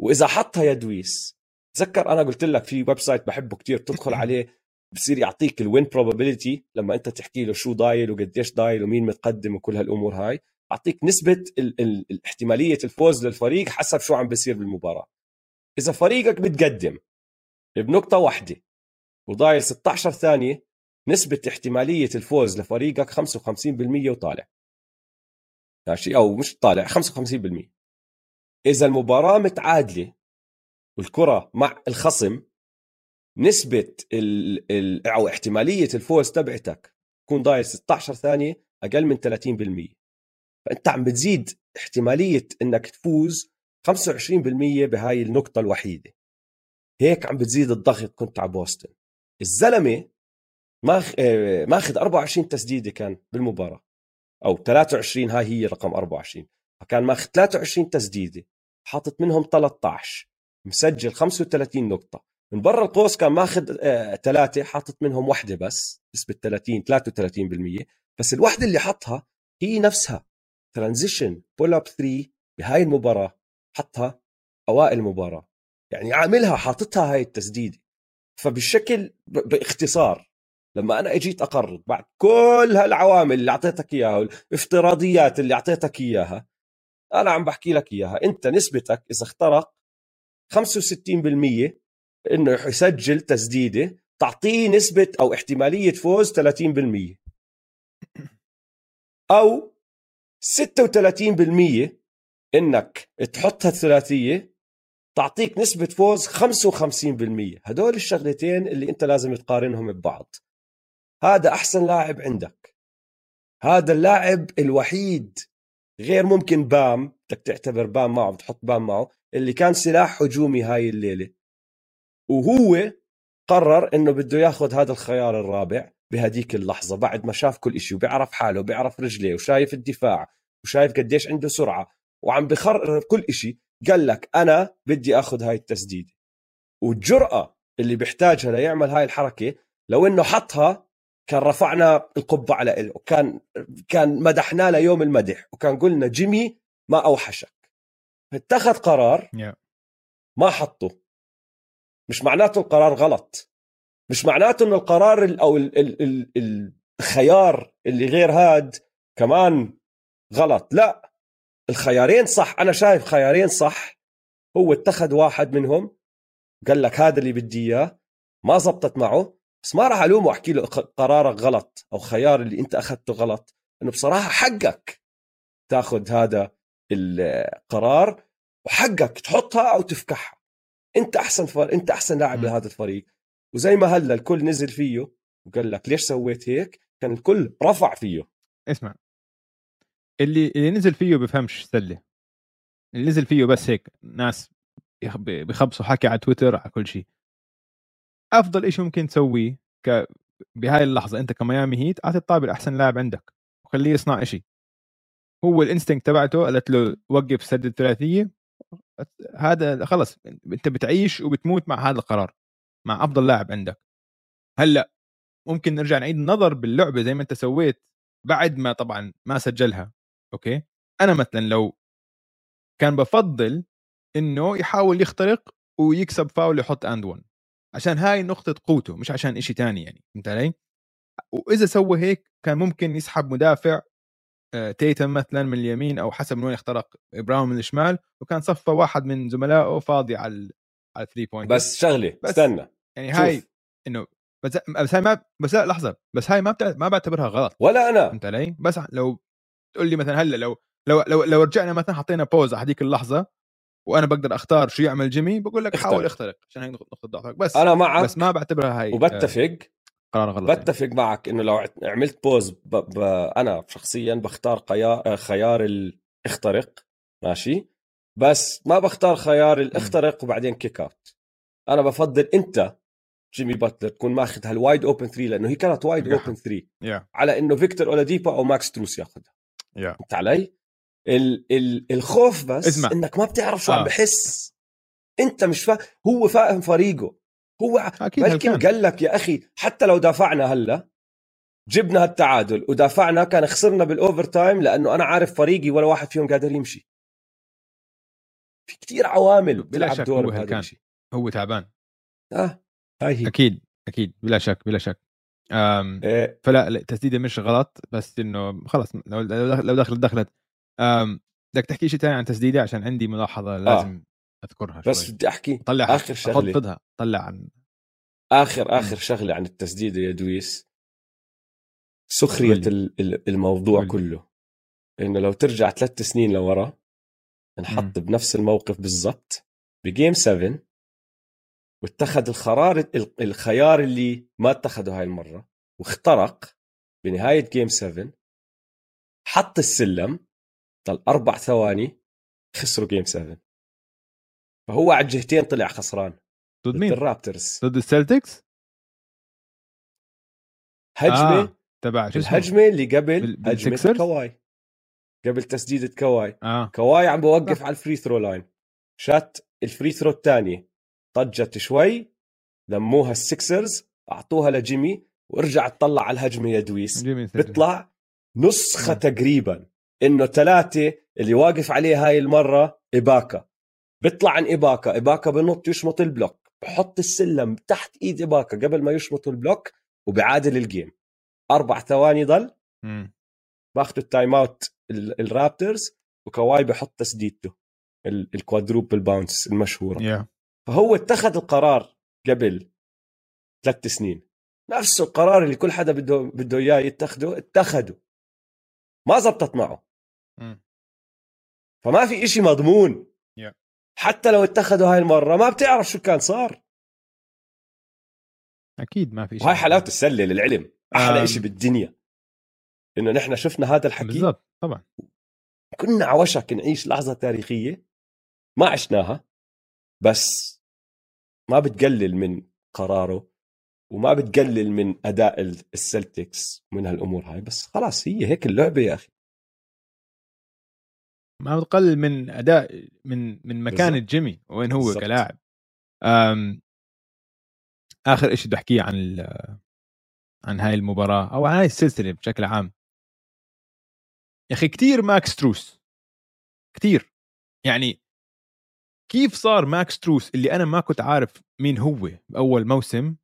Speaker 1: وإذا حطها يا دويس تذكر أنا قلت لك في website بحبه كتير تدخل عليه بصير يعطيك ال win probability لما أنت تحكي له شو ضايل وقديش ضايل ومين متقدم وكل هالأمور هاي أعطيك نسبة ال ال الاحتمالية الفوز للفريق حسب شو عم بيصير بالمباراة. إذا فريقك متقدم بنقطة واحدة وضايل 16 ثانية نسبة احتمالية الفوز لفريقك 55% وطالع. ماشي؟ أو مش طالع 55% إذا المباراة متعادلة والكرة مع الخصم نسبة ال أو احتمالية الفوز تبعتك تكون ضايل 16 ثانية أقل من 30% فأنت عم بتزيد احتمالية إنك تفوز 25% بهاي النقطة الوحيدة. هيك عم بتزيد الضغط. كنت على بوسطن. الزلمة ماخ آه، ماخذ 24 تسديدة كان بالمباراة. أو 23 هاي هي رقم 24 فكان ماخذ 23 تسديدة. حاطط منهم 13 مسجل 35 نقطة. من برا القوس كان ماخذ آه ثلاثة حاطط منهم واحدة بس نسبة 30 33% بس الوحدة اللي حطها هي نفسها. transition pull up 3 بهاي المباراة حطها أوائل المباراة. يعني عاملها حاططها هاي التسديدة. فبالشكل باختصار لما أنا أجيت أقرر بعد كل هالعوامل اللي أعطيتك إياها والافتراضيات اللي أعطيتك إياها أنا عم بحكي لك إياها. أنت نسبتك إذا اخترق 65% إنه يسجل تسديدة تعطيه نسبة أو احتمالية فوز 30% أو 36% إنك تحط هالثلاثيه تعطيك نسبة فوز 55% هدول الشغلتين اللي أنت لازم تقارنهم ببعض. هذا أحسن لاعب عندك. هذا اللاعب الوحيد غير ممكن بام بدك تعتبر بام معه بتحط بام معه اللي كان سلاح هجومي هاي الليلة. وهو قرر إنه بده ياخذ هذا الخيار الرابع بهديك اللحظة بعد ما شاف كل شيء وبيعرف حاله وبيعرف رجليه وشايف الدفاع وشايف قديش عنده سرعة وعم بخرر كل شيء قال لك أنا بدي آخذ هاي التسديده والجرأة اللي بيحتاجها ليعمل هاي الحركة لو إنه حطها كان رفعنا القبعه على إله وكان كان مدحناه ليوم المدح وكان قلنا جيمي ما أوحشك. اتخذ قرار ما حطه. مش معناته القرار غلط. مش معناته انه القرار أو الخيار اللي غير هاد كمان غلط. لا الخيارين صح. أنا شايف خيارين صح. هو اتخذ واحد منهم قال لك هذا اللي بدي إياه ما زبطت معه. بس ما راح ألومه وأحكي له قرارك غلط أو خيار اللي أنت أخذته غلط. إنه بصراحة حقك تاخذ هذا القرار وحقك تحطها أو تفكحها. أنت أحسن فر... أنت أحسن لاعب لهذا الفريق. وزي ما هلأ الكل نزل فيه وقال لك ليش سويت هيك؟ كان الكل رفع فيه.
Speaker 2: اسمع. اللي اللي نزل فيه بفهمش سلة. اللي نزل فيه بس هيك ناس بخبصوا حكي على تويتر على كل شيء. أفضل شيء ممكن تسويه ك بهاي اللحظة أنت كميامي هيت أعطي الطابة الاحسن لاعب عندك وخليه يصنع شيء هو الانستنكت تبعته قالت له وقف سد الثلاثيه هذا خلص أنت بتعيش وبتموت مع هذا القرار مع أفضل لاعب عندك. هلأ ممكن نرجع نعيد النظر باللعبة زي ما أنت سويت بعد ما طبعا ما سجلها okay؟ أنا مثلا لو كان بفضل إنه يحاول يخترق ويكسب فاول يحط and 1 عشان هاي نقطة قوته مش عشان إشي تاني يعني فهمت علي؟ وإذا سوى هيك كان ممكن يسحب مدافع آه، تيتم مثلا من اليمين أو حسب من وين اخترق براون من الشمال وكان صفى واحد من زملائه فاضي على على 3 point
Speaker 1: بس شغلة بس استنى
Speaker 2: يعني هاي إنه بس بس هاي ما بس لا لحظة بس هاي ما بتع... ما بعتبرها غلط
Speaker 1: ولا أنا
Speaker 2: فهمت علي؟ بس لو تقول لي مثلا هلأ لو لو لو, لو رجعنا مثلا حطينا pause على هذيك اللحظة وأنا بقدر أختار شو يعمل جيمي بقول لك حاول اخترق عشان هي نقطة ضعفك بس
Speaker 1: أنا معك
Speaker 2: بس ما بعتبرها هاي
Speaker 1: وبتفق قرار غلط يعني. بتفق يعني. معك إنه لو عملت pause ب... ب... أنا شخصيا بختار قيا... خيار الاخترق ماشي بس ما بختار خيار الاخترق وبعدين kick out أنا بفضل أنت جيمي باتلر تكون ماخذ هال wide open 3 لأنه هي كانت wide open 3
Speaker 2: yeah.
Speaker 1: على إنه فيكتور أولاديبا أو ماكس تروس ياخذها
Speaker 2: yeah.
Speaker 1: فهمت علي؟ ال... ال... الخوف بس اسمع. إنك ما بتعرف شو آه. عم بحس. أنت مش فاهم هو فاهم فريقه. هو بلكن قال لك يا أخي حتى لو دافعنا هلأ جبنا التعادل ودافعنا كان خسرنا بال overtime لأنه أنا عارف فريقي ولا واحد فيهم قادر يمشي. في كتير عوامل بيلعب دور بهذا الشيء.
Speaker 2: هو تعبان.
Speaker 1: آه. هاي هي.
Speaker 2: أكيد أكيد. بلا شك بلا شك. أم إيه. فلا التسديده مش غلط بس إنه خلص لو لو دخلت دخلت بدك تحكي شيء ثاني عن تسديده عشان عندي ملاحظة لازم آه. أذكرها
Speaker 1: بس بدي أحكي
Speaker 2: طلع آخر شغلة خذها طلع عن
Speaker 1: آخر آخر شغلة عن التسديده يا دويس سخرية الموضوع ولي. كله إنه لو ترجع ثلاث سنين لورا انحط م. بنفس الموقف بالضبط ب game 7 واتخذ القرار الخيار اللي ما اتخذه هاي المرة واخترق بنهاية game 7 حط السلم ضل أربع ثواني خسروا game 7 فهو على الجهتين طلع خسران
Speaker 2: ضد مين؟
Speaker 1: الرابترز
Speaker 2: ضد السلتكس؟
Speaker 1: هجمة آه.
Speaker 2: تبع شو
Speaker 1: الهجمة اللي قبل هجمة كواي قبل تسديدة كواي
Speaker 2: آه.
Speaker 1: كواي عم بوقف آه. على ال free throw line شات ال free throw الثانية طجت شوي لموها السكسرز أعطوها لجيمي وارجع تطلع على الهجمة يا دويس. بيطلع نسخة
Speaker 2: مم.
Speaker 1: تقريبا إنه ثلاثة اللي واقف عليه هاي المرة إباكا. بيطلع عن إباكا. إباكا بنط يشمط ال block. بحط السلم تحت إيد إباكا قبل ما يشمط ال block وبعادل ال game. أربع ثواني ضل.
Speaker 2: مم.
Speaker 1: باخذوا ال timeout ال- الرابترز وكواي بحط تسديدته. ال- ال quadruple bounce
Speaker 2: المشهورة.
Speaker 1: yeah فهو اتخذ القرار قبل ثلاث سنين. نفس القرار اللي كل حدا بده بده إياه يتخذه اتخذه. ما زبطت معه. فما في إشي مضمون.
Speaker 2: Yeah.
Speaker 1: حتى لو اتخذوا هاي المرة ما بتعرف شو كان صار.
Speaker 2: أكيد ما في شيء
Speaker 1: وهاي حلاوة السلة للعلم. أحلى
Speaker 2: آم.
Speaker 1: إشي بالدنيا. إنه نحن شفنا هذا الحكي.
Speaker 2: بالضبط طبعا.
Speaker 1: كنا على وشك نعيش لحظة تاريخية. ما عشناها. بس ما بتقلل من قراره. وما بتقلل من أداء ال- السلتكس من هالأمور هاي. بس خلاص هي هيك اللعبة يا أخي.
Speaker 2: ما بتقلل من أداء من من مكانه. جيمي وين هو
Speaker 1: بالضبط.
Speaker 2: كلاعب. آخر شيء بدي أحكيه عن عن هاي المباراة أو عن هاي السلسلة بشكل عام؟ يا أخي كثير ماكس تروس. كثير يعني كيف صار ماكس تروس اللي أنا ما كنت عارف مين هو بأول موسم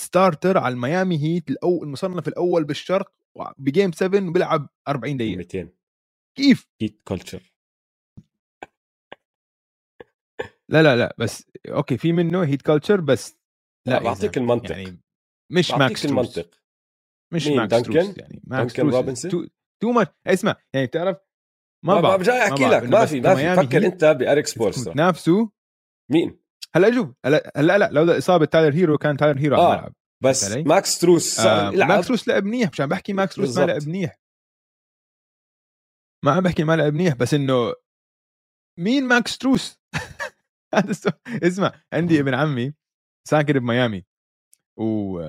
Speaker 2: starter على الميامي هيت الأول المصنف الأول بالشرق ب game 7 بيلعب 40 دقيقة.
Speaker 1: 200
Speaker 2: كيف؟
Speaker 1: Heat culture
Speaker 2: لا لا لا بس okay في منه Heat culture بس لا
Speaker 1: بعطيك المنطق.
Speaker 2: يعني مش ماكس تروس
Speaker 1: المنطق.
Speaker 2: مش ماكس
Speaker 1: دانكن؟
Speaker 2: تروس يعني. ماكس
Speaker 1: دانكن روبنسون؟
Speaker 2: too, too much اسمع يعني بتعرف ما
Speaker 1: ما
Speaker 2: بعرف
Speaker 1: جاي
Speaker 2: أحكي
Speaker 1: لك. ما في ما في. فكر أنت
Speaker 2: بإريك
Speaker 1: سبولسترا
Speaker 2: تنافسوا
Speaker 1: مين؟
Speaker 2: هلأ شوف هلأ هلأ لا لولا إصابة تايلر هيرو كان تايلر هيرو
Speaker 1: آه، بس
Speaker 2: علي؟
Speaker 1: ماكس تروس
Speaker 2: آه ماكس تروس لعب منيح مش عم بحكي ماكس تروس ما. لعب منيح. ما عم بحكي ما لعب منيح بس إنه مين ماكس تروس هذا اسمع عندي ابن عمي ساكن بميامي و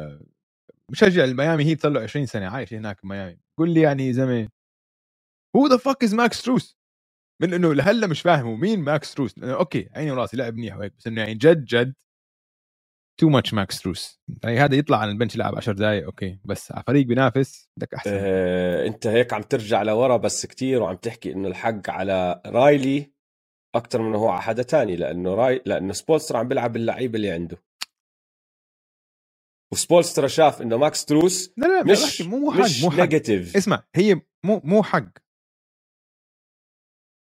Speaker 2: مشجع الميامي هيت صار له 20 سنة عايش هناك بميامي قول لي يعني يا زلمة who the fuck is ماكس تروس من إنه لهلأ مش فاهم هو مين ماكس تروس أوكي عيني وراسي لعب منيح وهيك بس إنه يعني جد جد too much ماكس تروس يعني هذا يطلع على ال bench يلعب 10 دقائق okay بس على فريق بينافس بدك أحسن.
Speaker 1: آه، أنت هيك عم ترجع لورا بس كتير وعم تحكي إنه الحق على رايلي أكثر من هو على حدا تاني لأنه راي لأنه سبولسترا عم بيلعب اللعيبه اللي عنده. وسبولسترا شاف إنه ماكس تروس
Speaker 2: لا لا
Speaker 1: مش
Speaker 2: مش مو حق
Speaker 1: مش
Speaker 2: مو حق.
Speaker 1: negative
Speaker 2: اسمع هي مو مو حق.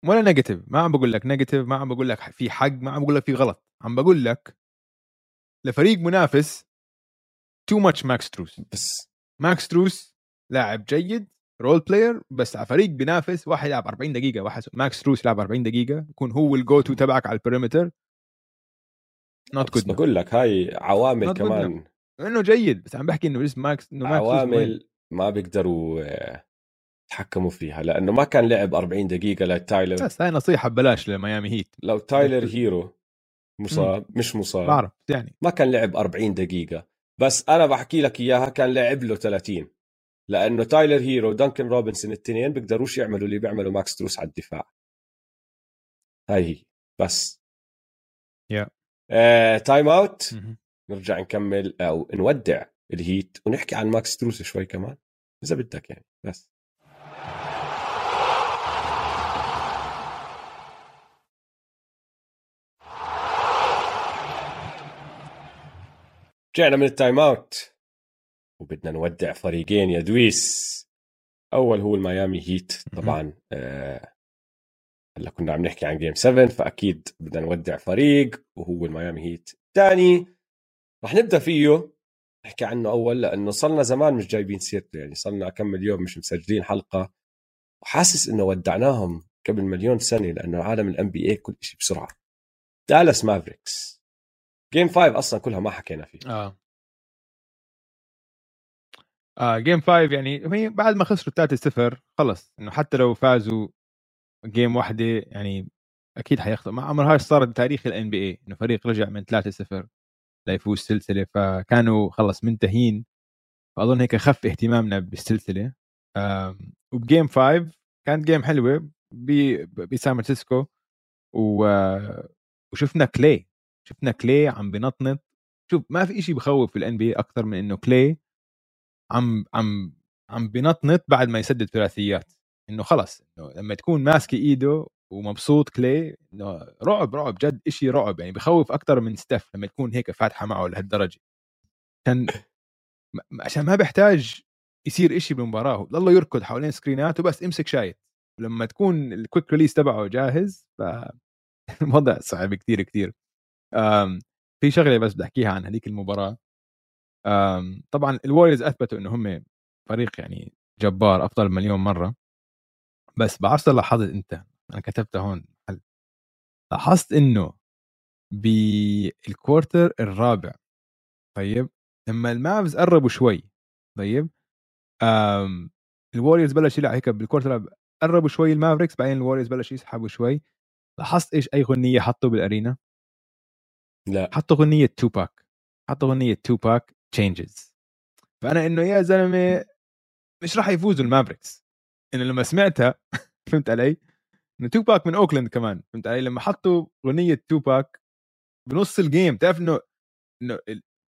Speaker 2: ولا negative ما عم بقول لك negative ما عم بقول لك في حق ما عم بقول لك في غلط. عم بقول لك لفريق منافس too much ماكس تروس.
Speaker 1: بس
Speaker 2: ماكس تروس لاعب جيد role player بس على فريق بينافس واحد يلعب 40 دقيقة واحد ماكس تروس يلعب 40 دقيقة يكون هو ال go-to تبعك على ال perimeter
Speaker 1: not
Speaker 2: good
Speaker 1: بقول لك هاي عوامل
Speaker 2: Not
Speaker 1: كمان.
Speaker 2: إنه جيد بس عم بحكي إنه ماكس إنه ماكس؟
Speaker 1: عوامل ما بيقدروا آه، يتحكموا فيها لأنه ما كان لعب 40 دقيقة لتايلر.
Speaker 2: بس هاي نصيحة ببلاش لميامي هيت.
Speaker 1: لو تايلر هيرو مصاب مش مصاب.
Speaker 2: بعرف يعني.
Speaker 1: ما كان لعب 40 دقيقة. بس أنا بحكي لك إياها كان لعب له 30 لأنه تايلر هيرو ودانكن روبنسون الاثنين بيقدروش يعملوا اللي بيعملوا ماكس تروس على الدفاع. هاي هي. بس.
Speaker 2: Yeah.
Speaker 1: آه، time out
Speaker 2: مهم.
Speaker 1: نرجع نكمل أو نودع الهيت ونحكي عن ماكس تروس شوي كمان إذا بدك يعني بس. رجعنا من ال time out وبدنا نودع فريقين يا دويس. أول هو الميامي هيت طبعا آه، هلا كنا عم نحكي عن game 7 فأكيد بدنا نودع فريق وهو الميامي هيت. الثاني رح نبدأ فيه نحكي عنه أول لأنه صلنا زمان مش جايبين سيرته يعني صلنا كم مليون مش مسجلين حلقة. وحاسس إنه ودعناهم قبل مليون سنة لأنه عالم ال NBA كل شيء بسرعة. دالاس مافريكس جيم 5 أصلا كلها ما حكينا فيه.
Speaker 2: آه. آه game 5 يعني بعد ما خسروا 3-0 خلص. إنه حتى لو فازوا game واحدة يعني أكيد حيخسروا ما عمرهاش صارت بتاريخ ال NBA إنه فريق رجع من 3-0 ليفوز سلسلة فكانوا خلص منتهين. فأظن هيك خف اهتمامنا بالسلسلة. وب game 5 كانت game حلوة بسان فرانسيسكو وشفنا كلي شفنا كلي عم بنطنط. شوف ما في شيء بخوف في ال NBA أكثر من إنه كلي عم عم عم بنطنط بعد ما يسدد ثلاثيات. إنه خلص إنه لما تكون ماسكه إيده ومبسوط كلي إنه رعب رعب جد شيء رعب. يعني بخوف أكثر من ستيف لما تكون هيك فاتحة معه لهالدرجة. عشان عشان ما بيحتاج يصير إشي بالمباراة. ضله يركض حوالين سكرينات وبس يمسك shoot لما تكون ال quick release تبعه جاهز فالوضع صعب كثير كثير في شغلة بس بدي أحكيها عن هذيك المباراة. طبعا الوريورز أثبتوا إنه هم فريق يعني جبار افضل مليون مرة. بس بعرفش لاحظت أنت أنا كتبتها هون لاحظت إنه بال quarter الرابع طيب لما المافز قربوا شوي طيب الوريورز بلش يلعب هيك بال quarter قربوا شوي المافريكس بعدين الوريورز بلش يسحبوا شوي. لاحظت إيش أي غنية حطوا بال arena؟
Speaker 1: لا.
Speaker 2: حطوا غنية توباك. حطوا غنية توباك. Changes فأنا إنه يا زلمة مش راح يفوزوا المافريكس إنه لما سمعتها فهمت علي؟ إنه توباك من أوكلاند كمان فهمت علي؟ لما حطوا غنيه توباك بنص ال game تعرف إنه إنه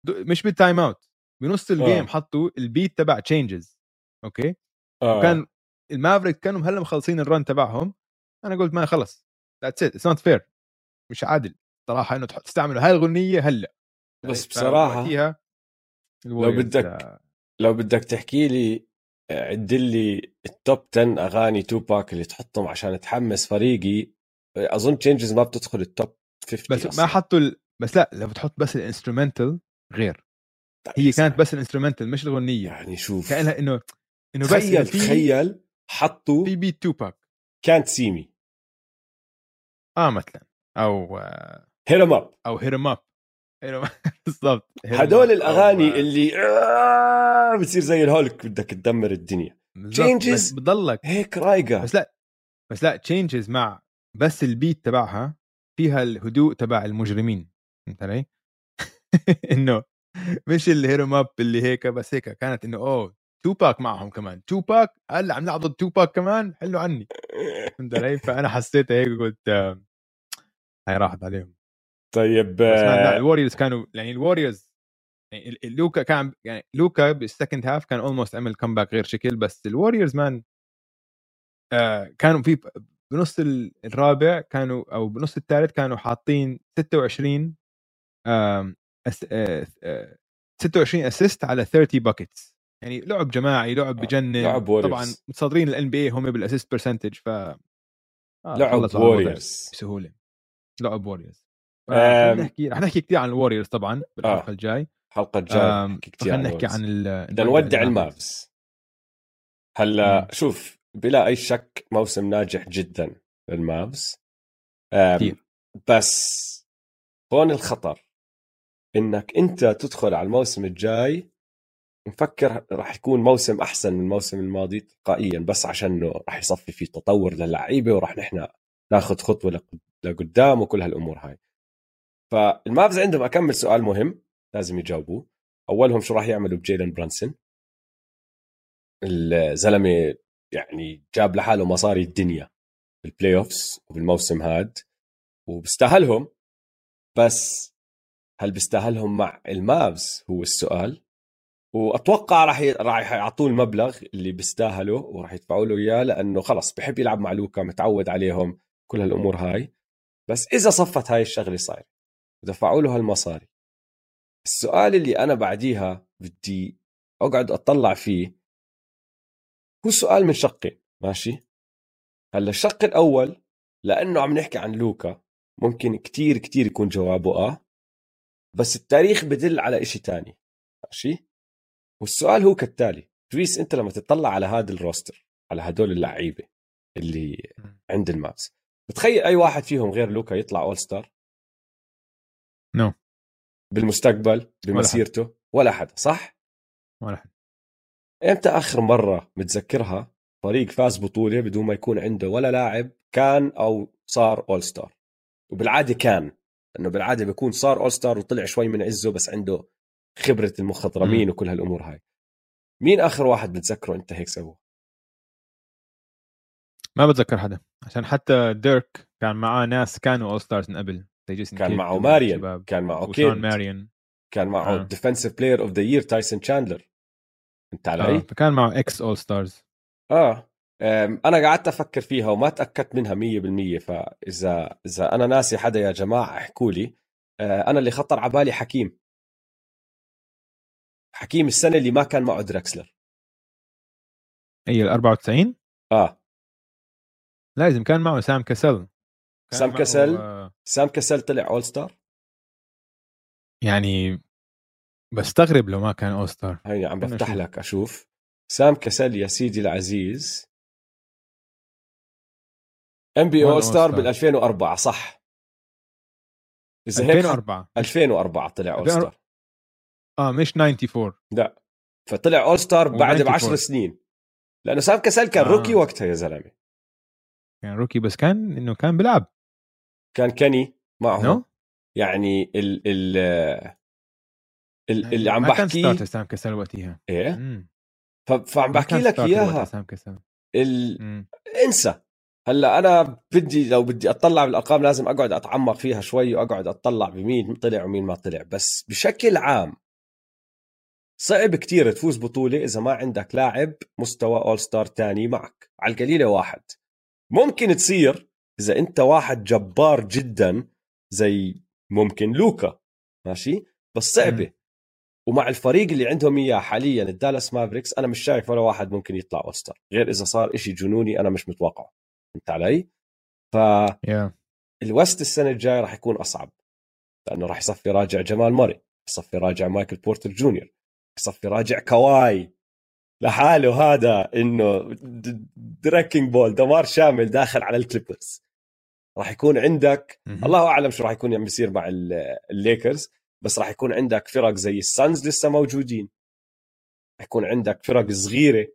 Speaker 2: مش بال time out بنص ال game آه. حطوا ال beat تبع Changes okay آه. وكان المافريكس كانوا هلا مخلصين ال run تبعهم أنا قلت ما خلص that's it it's not fair مش عادل صراحة إنه تستعملوا هاي الأغنية هلأ
Speaker 1: بس بصراحة لو بدك لو بدك تحكي لي عد لي ال top 10 أغاني توباك اللي تحطهم عشان تحمس فريقي. أظن Changes ما بتدخل ال top 50
Speaker 2: بس أصلاً. ما حطوا ال... بس لا لو بتحط بس ال instrumental غير. هي كانت بس ال instrumental مش الاغنيه
Speaker 1: يعني شوف
Speaker 2: كأنها إنه
Speaker 1: إنه بس تخيل تخيل حطوا
Speaker 2: في beat توباك
Speaker 1: كانت سيمي
Speaker 2: آه مثلا. أو
Speaker 1: Hit 'Em
Speaker 2: Up أو Hit 'Em Up بالضبط.
Speaker 1: هدول الأغاني أو... اللي آه بتصير زي الهولك بدك تدمر الدنيا. Changes
Speaker 2: بضلك
Speaker 1: هيك رايقة.
Speaker 2: بس لا بس لا Changes مع بس ال beat تبعها فيها الهدوء تبع المجرمين. فهمت علي؟ إنه مش ال Hit 'Em Up اللي هيك بس هيك كانت إنه أوه توباك معهم كمان. توباك هلأ عم نلعب ضد توباك كمان؟ حلو عني. فهمت علي؟ فأنا حسيت هيك قلت هاي راحت عليهم.
Speaker 1: طيب
Speaker 2: لا الوريورز كانوا يعني الوريورز يعني لوكا كان يعني لوكا بال second half كان almost عمل comeback غير شكل بس ال Warriors man آه كانوا في بنص الرابع كانوا أو بنص الثالث كانوا حاطين 26 آه آه 26 assist على 30 buckets يعني لعب جماعي لعب آه، بجنن.
Speaker 1: لعب
Speaker 2: طبعا متصدرين ال NBA هم بال assist percentage ف آه
Speaker 1: لعب Warriors
Speaker 2: بسهولة. لعب Warriors رح نحكي رح نحكي كثير عن ال Warriors طبعا بالحلقة آه. الجاي.
Speaker 1: الحلقة الجايه نحكي كثير
Speaker 2: عن نحكي عن
Speaker 1: بدنا نودع ال Mavs هلا شوف بلا أي شك موسم ناجح جدا لل Mavs بس هون الخطر. إنك أنت تدخل على الموسم الجاي مفكر راح يكون موسم أحسن من الموسم الماضي تلقائيا بس عشان إنه راح يصفي في تطور للعيبة وراح نحن ناخذ خطوة لقدام وكل هالأمور هاي. فال Mavs عندهم أكمل سؤال مهم لازم يجاوبوه. أولهم شو راح يعملوا بجيلن برانسون؟ الزلمة يعني جاب لحاله مصاري الدنيا بال playoffs وبالموسم هاد وبيستاهلهم. بس هل بيستاهلهم مع ال Mavs هو السؤال. وأتوقع راح راح يعطوه المبلغ اللي بيستاهله وراح يدفعوا له إياه لأنه خلص بحب يلعب مع لوكا متعود عليهم كل هالأمور هاي. بس إذا صفت هاي الشغلة صاير ودفعوا له هالمصاري. السؤال اللي أنا بعديها بدي أقعد أطلع فيه هو سؤال من شقين ماشي؟ هلأ الشق الأول لأنه عم نحكي عن لوكا ممكن كتير كتير يكون جوابه آه بس التاريخ بدل على إشي تاني ماشي؟ والسؤال هو كالتالي تريس أنت لما تطلع على هذا الروستر على هدول اللعيبة اللي عند ال Mavs بتخيل أي واحد فيهم غير لوكا يطلع all star
Speaker 2: no. no.
Speaker 1: بالمستقبل بمسيرته ولا حد, ولا حد صح؟
Speaker 2: ولا حد.
Speaker 1: إمتى آخر مرة متذكرها فريق فاز بطولة بدون ما يكون عنده ولا لاعب كان أو صار all star وبالعادة كان انه بالعادة بيكون صار all star وطلع شوي من عزه بس عنده خبرة المخضرمين م. وكل هالأمور هاي. مين آخر واحد بتذكره أنت هيك سوى
Speaker 2: ما بتذكر حدا عشان حتى ديرك كان معاه ناس كانوا all stars من قبل.
Speaker 1: كان معه ماريان كان معه كيد
Speaker 2: ماريان
Speaker 1: كان معه
Speaker 2: آه.
Speaker 1: defensive player of the year تايسون تشاندلر فهمت
Speaker 2: آه.
Speaker 1: علي؟
Speaker 2: فكان معه ex all
Speaker 1: stars آه أنا قعدت أفكر فيها وما تأكدت منها 100% فاذا إذا أنا ناسي حدا يا جماعة احكوا لي. آه، أنا اللي خطر على بالي حكيم. حكيم السنة اللي ما كان معه دراكسلر.
Speaker 2: هي ال 94
Speaker 1: آه.
Speaker 2: لازم كان معه سام كسل
Speaker 1: سام كسل؟
Speaker 2: آه،
Speaker 1: سام كسل طلع all star
Speaker 2: يعني بستغرب لو ما كان all star
Speaker 1: هيني عم بفتح. لك أشوف سام كسل يا سيدي العزيز NBA all
Speaker 2: star؟
Speaker 1: بال 2004 صح إذا هيك
Speaker 2: 2004
Speaker 1: 2004 طلع اول
Speaker 2: 2004.
Speaker 1: ستار
Speaker 2: آه مش 94
Speaker 1: فطلع اول ستار
Speaker 2: و
Speaker 1: بعد ب
Speaker 2: 94.
Speaker 1: 10 سنين لأنه سام كسل كان
Speaker 2: آه.
Speaker 1: روكي وقتها يا زلمة
Speaker 2: كان روكي بس كان إنه كان بيلعب
Speaker 1: كان كاني معه
Speaker 2: نو؟
Speaker 1: يعني ال ال ال- اللي عم
Speaker 2: ما كان سام كسل وقتها.
Speaker 1: إيه؟
Speaker 2: مم.
Speaker 1: فعم بحكي لك إياها.
Speaker 2: سام كسل
Speaker 1: ال... انسى. هلأ أنا بدي لو بدي أطلع بالأرقام لازم أقعد أتعمق فيها شوي وأقعد أطلع بمين طلع ومين ما طلع. بس بشكل عام صعب كتير تفوز بطولة إذا ما عندك لاعب مستوى all star تاني معك. على القليلة واحد. ممكن تصير إذا أنت واحد جبار جدا زي ممكن لوكا ماشي؟ بس صعبة.
Speaker 2: مم.
Speaker 1: ومع الفريق اللي عندهم إياه حاليا ال Dallas Mavericks أنا مش شايف ولا واحد ممكن يطلع all star غير إذا صار إشي جنوني أنا مش متوقعه فهمت علي؟
Speaker 2: يا
Speaker 1: فال West السنة الجاية راح يكون أصعب. لأنه راح يصفي راجع جمال ماري يصفي راجع مايكل بورتر جونيور يصفي راجع كواي. لحاله هذا إنه wrecking ball دمار شامل داخل على ال Clippers راح يكون عندك
Speaker 2: مهم.
Speaker 1: الله أعلم شو راح يكون عم بيصير مع ال- الليكرز بس راح يكون عندك فرق زي ال Suns لسه موجودين. راح يكون عندك فرق صغيرة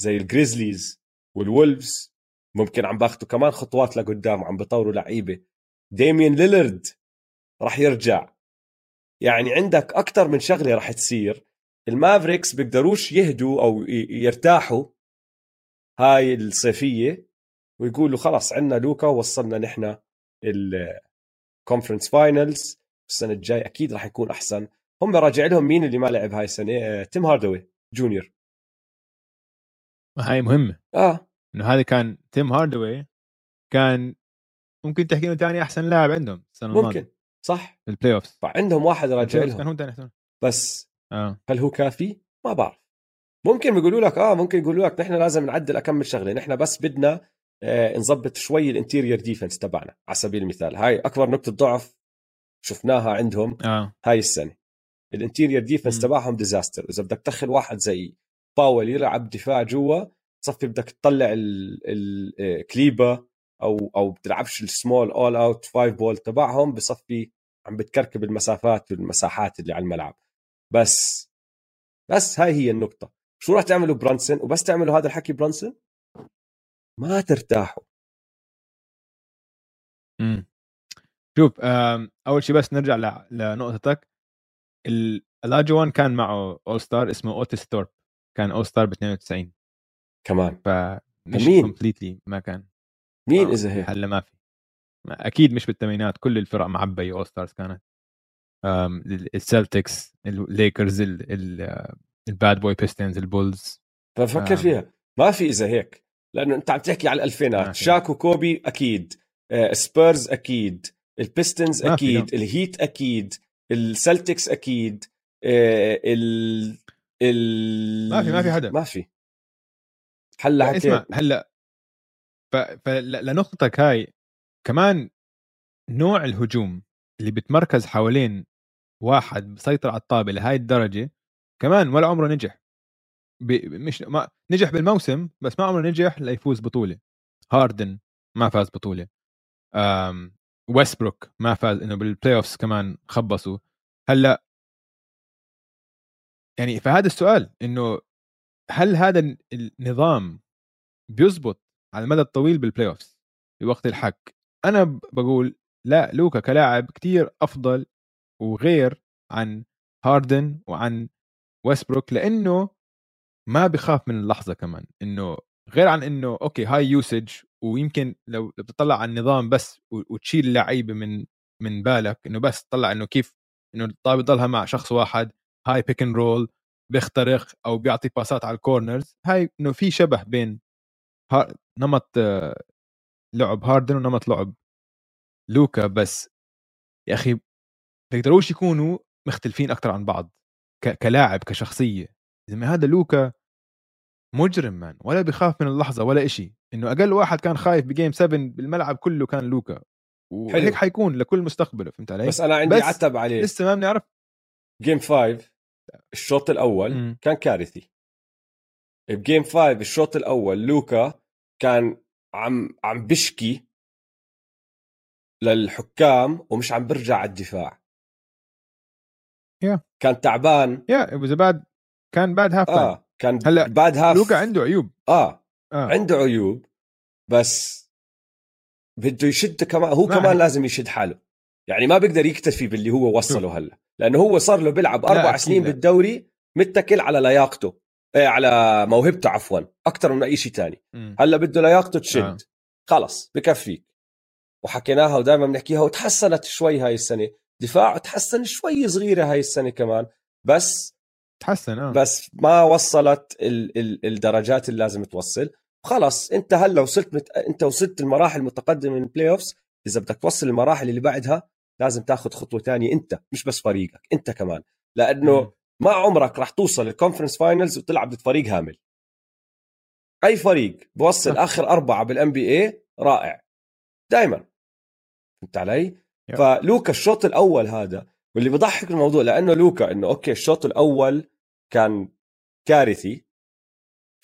Speaker 1: زي ال Grizzlies وال Wolves. ممكن عم باخذوا كمان خطوات لقدام وعم بطوروا لعيبة. ديميان ليلرد راح يرجع. يعني عندك أكثر من شغلة راح تصير. ال Mavericks بيقدروش يهدوا أو يرتاحوا. هاي الصيفية. ويقولوا خلص عندنا لوكا ووصلنا نحن ال conference finals السنة الجاي أكيد راح يكون أحسن. هم راجع لهم مين اللي ما لعب هاي السنة؟ آه، تيم هاردوي جونيور.
Speaker 2: هاي مهمة.
Speaker 1: آه.
Speaker 2: إنه هذا كان تيم هاردوي كان ممكن تحكي انه ثاني أحسن لاعب عندهم السنة
Speaker 1: ممكن. صح.
Speaker 2: ال playoffs
Speaker 1: فعندهم واحد راجع
Speaker 2: كان
Speaker 1: لهم.
Speaker 2: هو ثاني احسن
Speaker 1: بس
Speaker 2: آه.
Speaker 1: هل هو كافي؟ ما بعرف. ممكن بيقولوا لك آه ممكن يقولوا لك نحن لازم نعدل أكمل شغلة. نحن بس بدنا آه نظبط شوي ال interior defense تبعنا على سبيل المثال. هاي أكبر نقطة ضعف شفناها عندهم
Speaker 2: آه.
Speaker 1: هاي السنة. الانتيريور ديفنس. تبعهم ديزاستر. إذا بدك تدخل واحد زي باول يلعب دفاع جوا تصفي بدك تطلع الكليبا أو أو بتلعبش السمول اول اوت فايف بول تبعهم بصفي عم بتكركب المسافات والمساحات اللي على الملعب. بس بس هاي هي النقطة. شو راح تعملوا برانسون وبس تعملوا هذا الحكي برانسون ما ترتاحوا.
Speaker 2: إمم. شوف آم، أول شيء بس نرجع ل- لنقطتك. ال- الاجوان كان معه اول ستار اسمه اوتس ثورب كان اول ستار ب 92
Speaker 1: كمان
Speaker 2: فمش
Speaker 1: مين؟
Speaker 2: كومبليتلي ما كان.
Speaker 1: مين
Speaker 2: آه،
Speaker 1: إذا هيك
Speaker 2: هلا ما في. أكيد مش بالثمانينات. كل الفرق معبية اول ستارز كانت. السلتكس الليكرز ال- ال- الباد بوي بيستنز البولز
Speaker 1: ففكر
Speaker 2: آه.
Speaker 1: فيها. ما في إذا هيك. لأنه أنت عم تحكي على الألفينات.
Speaker 2: في.
Speaker 1: شاك وكوبي أكيد. آه، سبيرز أكيد. البيستنز أكيد. الهيت أكيد. السلتكس أكيد. آه، ال ال
Speaker 2: ما في- ما في حدا.
Speaker 1: ما في. هلأ
Speaker 2: اسمع هلأ. ف- فلنقطتك هاي كمان نوع الهجوم اللي بتمركز حوالين واحد بسيطر على الطابة لهاي الدرجة كمان ولا عمره نجح. مش ما نجح بالموسم بس ما عمره نجح ليفوز بطولة. هاردن ما فاز بطولة. أم... ويستبروك ما فاز إنه بال playoffs كمان خبصوا. هلأ يعني فهذا السؤال إنه هل هذا النظام بيزبط على المدى الطويل بال playoffs بوقت الحك؟ أنا بقول لا لوكا كلاعب كتير أفضل وغير عن هاردن وعن ويستبروك لأنه ما بخاف من اللحظة كمان إنه غير عن إنه okay هاي usage ويمكن لو بتطلع على النظام بس وتشيل لعيبة من من بالك إنه بس تطلع إنه كيف إنه الطابة يضلها مع شخص واحد هاي pick and roll بيخترق أو بيعطي باسات على ال corners هاي إنه في شبه بين. نمط لعب هاردن ونمط لعب لوكا بس يا أخي بيقدروش يكونوا مختلفين أكثر عن بعض. كلاعب كشخصية زي هذا لوكا مجرم man ولا بيخاف من اللحظة ولا إشي. إنه أقل واحد كان خايف ب game 7 بالملعب كله كان لوكا. وهيك حيكون لكل مستقبله فهمت علي؟
Speaker 1: بس أنا عندي بس عتب عليه.
Speaker 2: لسه ما بنعرف.
Speaker 1: game 5 الشوط الأول م. كان كارثي. ب game 5 الشوط الأول لوكا كان عم عم بشكي للحكام ومش عم برجع على الدفاع.
Speaker 2: Yeah.
Speaker 1: كان تعبان.
Speaker 2: yeah yeah. بعد كان بعد half
Speaker 1: آه. كان هلأ بعد half
Speaker 2: لوكا عنده عيوب.
Speaker 1: آه, آه. عنده عيوب بس بده يشد كمان هو كمان لازم يشد حاله. يعني ما بيقدر يكتفي باللي هو وصله هلأ. لأنه هو صار له بيلعب أربع سنين لا. بالدوري متكل على لياقته إيه على موهبته عفوا أكثر من أي شيء ثاني هلأ بده لياقته تشد. آه. خلص بكفيك. وحكيناها ودائما بنحكيها وتحسنت شوي هاي السنة. دفاعه تحسن شوي صغيرة هاي السنة كمان بس
Speaker 2: تحسن آه.
Speaker 1: بس ما وصلت ال ال الدرجات اللي لازم توصل. خلص انت هلا وصلت مت... انت وصلت المراحل المتقدمة من ال playoffs إذا بدك توصل المراحل اللي بعدها لازم تاخذ خطوة ثانية أنت مش بس فريقك أنت كمان. لأنه م. ما عمرك راح توصل ال conference finals وتلعب ضد فريق هامل. أي فريق بوصل آخر أربعة بال NBA رائع. دائما فهمت علي؟ فلوكا الشوط الأول هذا واللي بضحك الموضوع لأنه لوكا إنه okay الشوط الأول كان كارثي.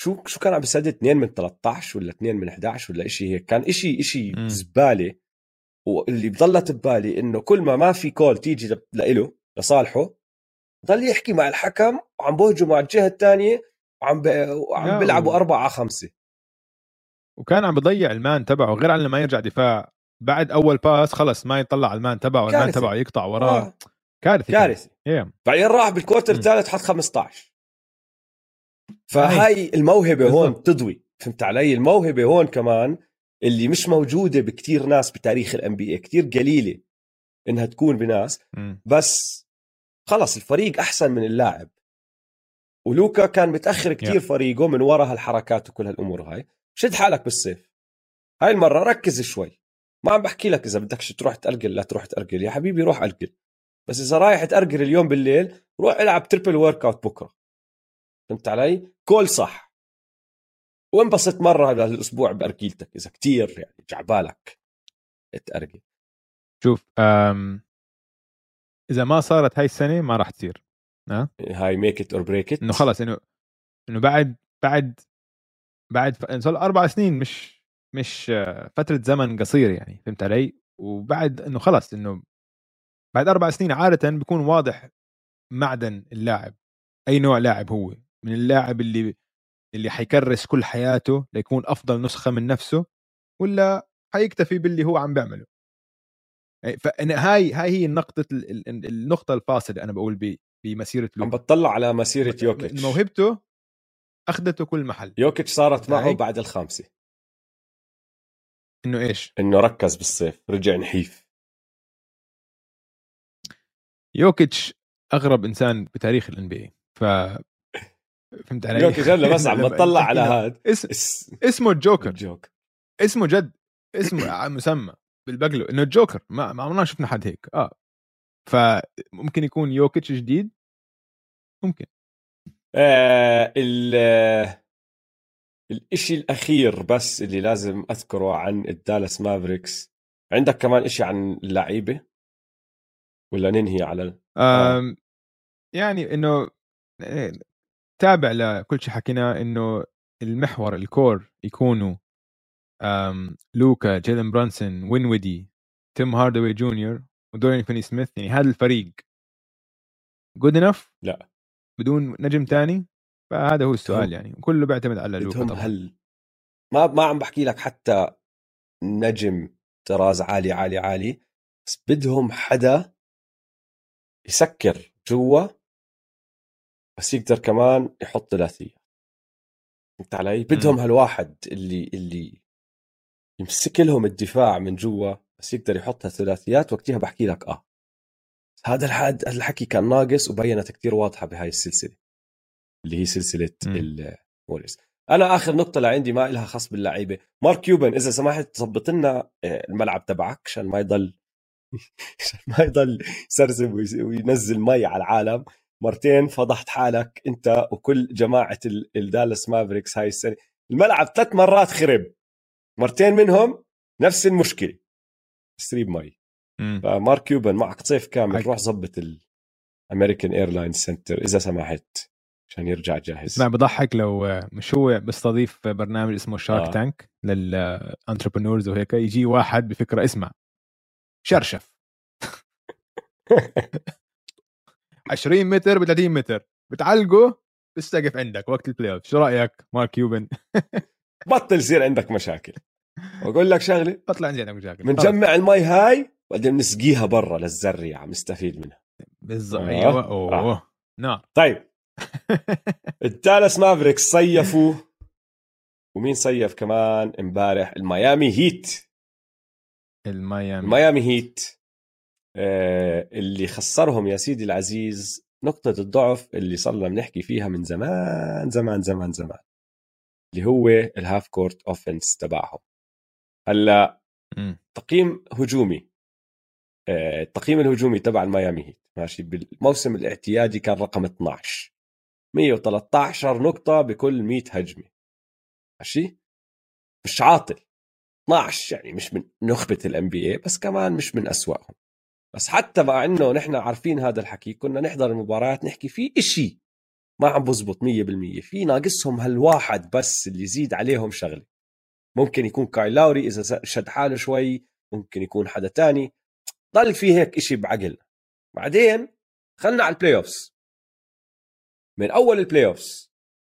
Speaker 1: شو شو كان عم بيسدد؟ 2 من 13 ولا 2 من 11 ولا شيء هيك. كان شيء شيء زبالة. واللي بضلت ببالي إنه كل ما ما في call تيجي لإله لصالحه ضل يحكي مع الحكم وعم بهجوا مع الجهة الثانية وعم ب... وعم بيلعبوا أربعة على خمسة.
Speaker 2: وكان عم بضيع ال man تبعه غير عن لما يرجع دفاع. بعد أول باس خلص ما يطلع على ال man تبعه وال man تبعه يقطع وراه. آه. كارثي
Speaker 1: كارثي.
Speaker 2: yeah.
Speaker 1: بعدين راح بال quarter الثالث حط 15 فهاي الموهبة هون تضوي. فهمت علي؟ الموهبة هون كمان اللي مش موجودة بكتير ناس بتاريخ ال NB كثير قليلة إنها تكون بناس. بس خلص الفريق أحسن من اللاعب. ولوكا كان متأخر كتير yeah. فريقه من وراء هالحركات وكل هالأمور هاي. شد حالك بالصيف هاي المرة ركز شوي. ما عم بحكي لك إذا بدك تروح تأرجل لا تروح تأرجل يا حبيبي روح أرجل بس إذا رايح تأرجل اليوم بالليل روح إلعب triple workout بكرة. فهمت علي؟ كل صح. وانبسط مرة هذا الأسبوع بارجيلتك إذا كتير يعني جعبالك. تأرجل
Speaker 2: شوف أم... إذا ما صارت هاي السنة ما راح تصير. ها؟
Speaker 1: هاي make it or break it
Speaker 2: إنه خلص إنه إنه بعد بعد بعد صار أربع سنين مش مش فترة زمن قصير يعني. فهمت علي؟ وبعد إنه خلص إنه بعد أربع سنين عاده بيكون واضح معدن اللاعب أي نوع لاعب هو من اللاعب اللي اللي حيكرس كل حياته ليكون أفضل نسخة من نفسه ولا حيكتفي باللي هو عم بيعمله؟ فهاي هاي هي النقطة النقطة الفاصلة أنا بقول بمسيرة
Speaker 1: لوكا عم بتطلع على مسيرة يوكيتش.
Speaker 2: موهبته أخذته كل محل.
Speaker 1: يوكيتش صارت معه بعد الخامسة.
Speaker 2: إنه إيش؟
Speaker 1: إنه ركز بالصيف رجع نحيف.
Speaker 2: يوكيتش أغرب إنسان بتاريخ ال NB ف فهمت علي؟
Speaker 1: يوكيتش هلا بس عم بطلع على هذا
Speaker 2: اسم... اسمه ال Joker. ال Joker. اسمه جد اسمه مسمى بالبقلو إنه الجوكر. ما ما عمرنا شفنا حد هيك. آه. فممكن يكون يوكيتش جديد؟ ممكن.
Speaker 1: آه ال الإشي الأخير بس اللي لازم أذكره عن الدالاس مافريكس. عندك كمان إشي عن اللعيبة؟ ولا ننهي على
Speaker 2: آه. يعني إنه إيه، تابع لكل شيء حكيناه إنه المحور ال core يكونوا لوكا جيلن برانسون دينويدي تيم هاردوي جونيور ودورين فيني سميث يعني هذا الفريق. good enough
Speaker 1: لا.
Speaker 2: بدون نجم تاني؟ فهذا هو السؤال يعني كله بيعتمد على لوكا
Speaker 1: طبعا. هل ما ما عم بحكي لك حتى نجم طراز عالي عالي عالي بس بدهم حدا يسكر جوا بس يقدر كمان يحط ثلاثية. فهمت علي؟ بدهم هالواحد اللي اللي يمسك لهم الدفاع من جوا بس يقدر يحط ثلاثيات وقتها بحكي لك آه. هذا الحد الحكي كان ناقص وبينت كتير واضحة بهاي السلسلة اللي هي
Speaker 2: سلسلة.
Speaker 1: الووريرز أنا آخر نقطة لعندي ما لها خص باللعيبة. مارك كيوبن إذا سمحت تظبط لنا آه، الملعب تبعك عشان ما يضل ما يضل يسرسب وينزل مي على العالم. مرتين فضحت حالك انت وكل جماعة ال- الدالاس مافريكس هاي السنة. الملعب ثلاث مرات خرب. مرتين منهم نفس المشكلة. تسريب مي. فمارك كيوبن معك صيف كامل.
Speaker 2: حك-
Speaker 1: روح ظبط الامريكان ايرلاين سنتر إذا سمحت عشان يرجع جاهز.
Speaker 2: اسمع بضحك لو آه، مش هو بيستضيف برنامج اسمه شارك
Speaker 1: آه.
Speaker 2: آه. تانك لل entrepreneurs وهيك. يجي واحد بفكرة اسمع شرشف. 20 متر ب 30 متر. بتعلقه بالسقف عندك وقت ال playoff شو رأيك مارك كيوبن
Speaker 1: بطل يصير عندك مشاكل. واقول لك شغلة.
Speaker 2: بطلع عندي عندك مشاكل.
Speaker 1: بنجمع المي هاي بعدين بنسقيها برا للزريعة. بنستفيد منها.
Speaker 2: بالضبط
Speaker 1: آه.
Speaker 2: أيوه. أوه. نار
Speaker 1: طيب. الدالاس مافريكس صيفوا. ومين صيف كمان؟ امبارح. الميامي هيت.
Speaker 2: الميامي.
Speaker 1: الميامي هيت آه اللي خسرهم يا سيدي العزيز نقطة الضعف اللي صرنا بنحكي فيها من زمان زمان زمان زمان اللي هو ال half court offense تبعهم.
Speaker 2: هلأ.
Speaker 1: تقييم هجومي آه، التقييم الهجومي تبع الميامي هيت ماشي بالموسم الاعتيادي كان رقم 12 113 نقطة بكل 100 هجمة. ماشي؟ مش عاطل. 12 يعني مش من نخبة الام بي بس كمان مش من أسوأهم. بس حتى مع إنه نحن عارفين هذا الحكي كنا نحضر المباريات نحكي في إشي ما عم بزبط 100% في ناقصهم هالواحد بس اللي يزيد عليهم شغلة. ممكن يكون كايل لاوري إذا شد حاله شوي ممكن يكون حدا تاني. ضل في هيك إشي بعقلنا. بعدين خلنا على ال playoffs من أول ال playoffs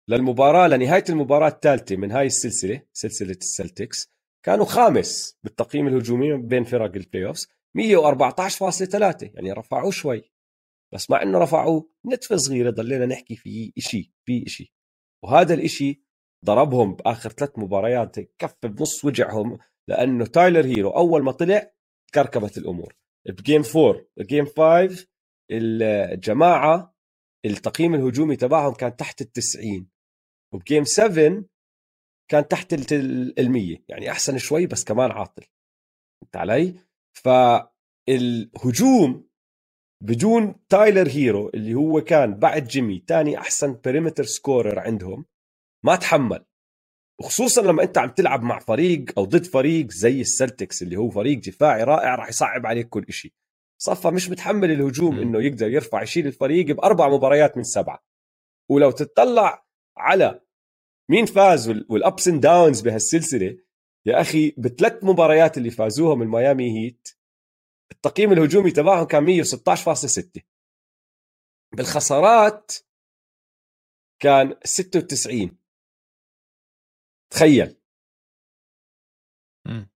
Speaker 1: للمباراة لنهاية المباراة الثالثة من هاي السلسلة سلسلة السلتكس كانوا خامس بالتقييم الهجومي بين فرق ال playoffs 114.3 يعني رفعوه شوي. بس مع إنه رفعوه نتفة صغيرة ضلينا نحكي في إشي في إشي. وهذا الإشي ضربهم بآخر ثلاث مباريات كف بنص وجعهم لأنه تايلر هيرو أول ما طلع كركبت الأمور. ب game 4 game 5 الجماعة التقييم الهجومي تبعهم كان تحت ال 90 وب game 7 كان تحت ال 100 يعني أحسن شوي بس كمان عاطل. فهمت علي؟ فالهجوم بدون تايلر هيرو اللي هو كان بعد جيمي تاني أحسن perimeter scorer عندهم ما تحمل. وخصوصا لما أنت عم تلعب مع فريق أو ضد فريق زي السلتكس اللي هو فريق دفاعي رائع راح يصعب عليك كل شيء صفى مش متحمل الهجوم
Speaker 2: م.
Speaker 1: إنه يقدر يرفع يشيل الفريق بأربع مباريات من سبعة. ولو تتطلع على مين فاز وال ups and downs بهالسلسلة؟ يا أخي بثلاث مباريات اللي فازوهم الميامي هيت التقييم الهجومي تبعهم كان 116.6 بالخسارات كان 96 تخيل.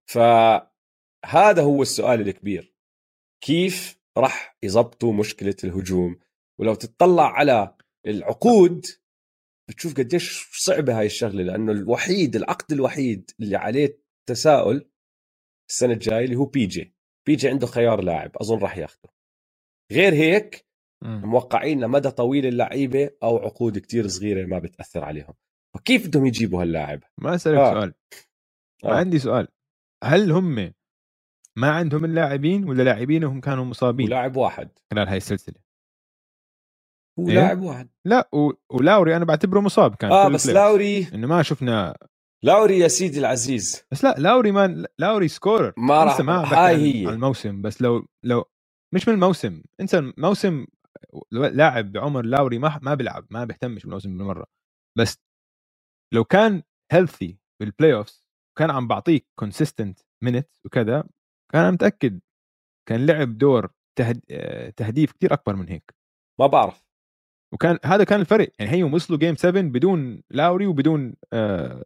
Speaker 1: فهذا هو السؤال الكبير. كيف راح يضبطوا مشكلة الهجوم؟ ولو تطلع على العقود بتشوف قديش صعبة هاي الشغلة لأنه الوحيد العقد الوحيد اللي عليه تساؤل السنة الجاية اللي هو بي جي بي جي عنده خيار لاعب أظن راح ياخده. غير هيك. موقعين لمدى طويل اللعيبة أو عقود كتير صغيرة ما بتأثر عليهم. فكيف بدهم يجيبوا هاللاعب؟
Speaker 2: ما أسألك
Speaker 1: آه.
Speaker 2: سؤال.
Speaker 1: آه.
Speaker 2: ما عندي سؤال. هل هم ما عندهم اللاعبين ولا لاعبينهم كانوا مصابين؟
Speaker 1: ولاعب واحد.
Speaker 2: خلال هاي السلسلة؟
Speaker 1: هو
Speaker 2: إيه؟
Speaker 1: لاعب واحد.
Speaker 2: لا و... ولاوري أنا بعتبره مصاب كان آه
Speaker 1: بس. لاوري
Speaker 2: إنه ما شفنا
Speaker 1: لاوري يا سيدي العزيز.
Speaker 2: بس لا لاوري ما لاوري scorer
Speaker 1: ما راح-
Speaker 2: ما
Speaker 1: هاي هي.
Speaker 2: الموسم بس لو لو مش من الموسم انسى الموسم لاعب بعمر لاوري ما ما بيلعب ما بيهتمش بالموسم بالمرة بس لو كان healthy بال playoffs كان عم بعطيك consistent minutes وكذا كان متأكد كان لعب دور تهد... آه، تهديف كتير أكبر من هيك.
Speaker 1: ما بعرف.
Speaker 2: وكان هذا كان الفرق. يعني هي وصلوا game 7 بدون لاوري وبدون آه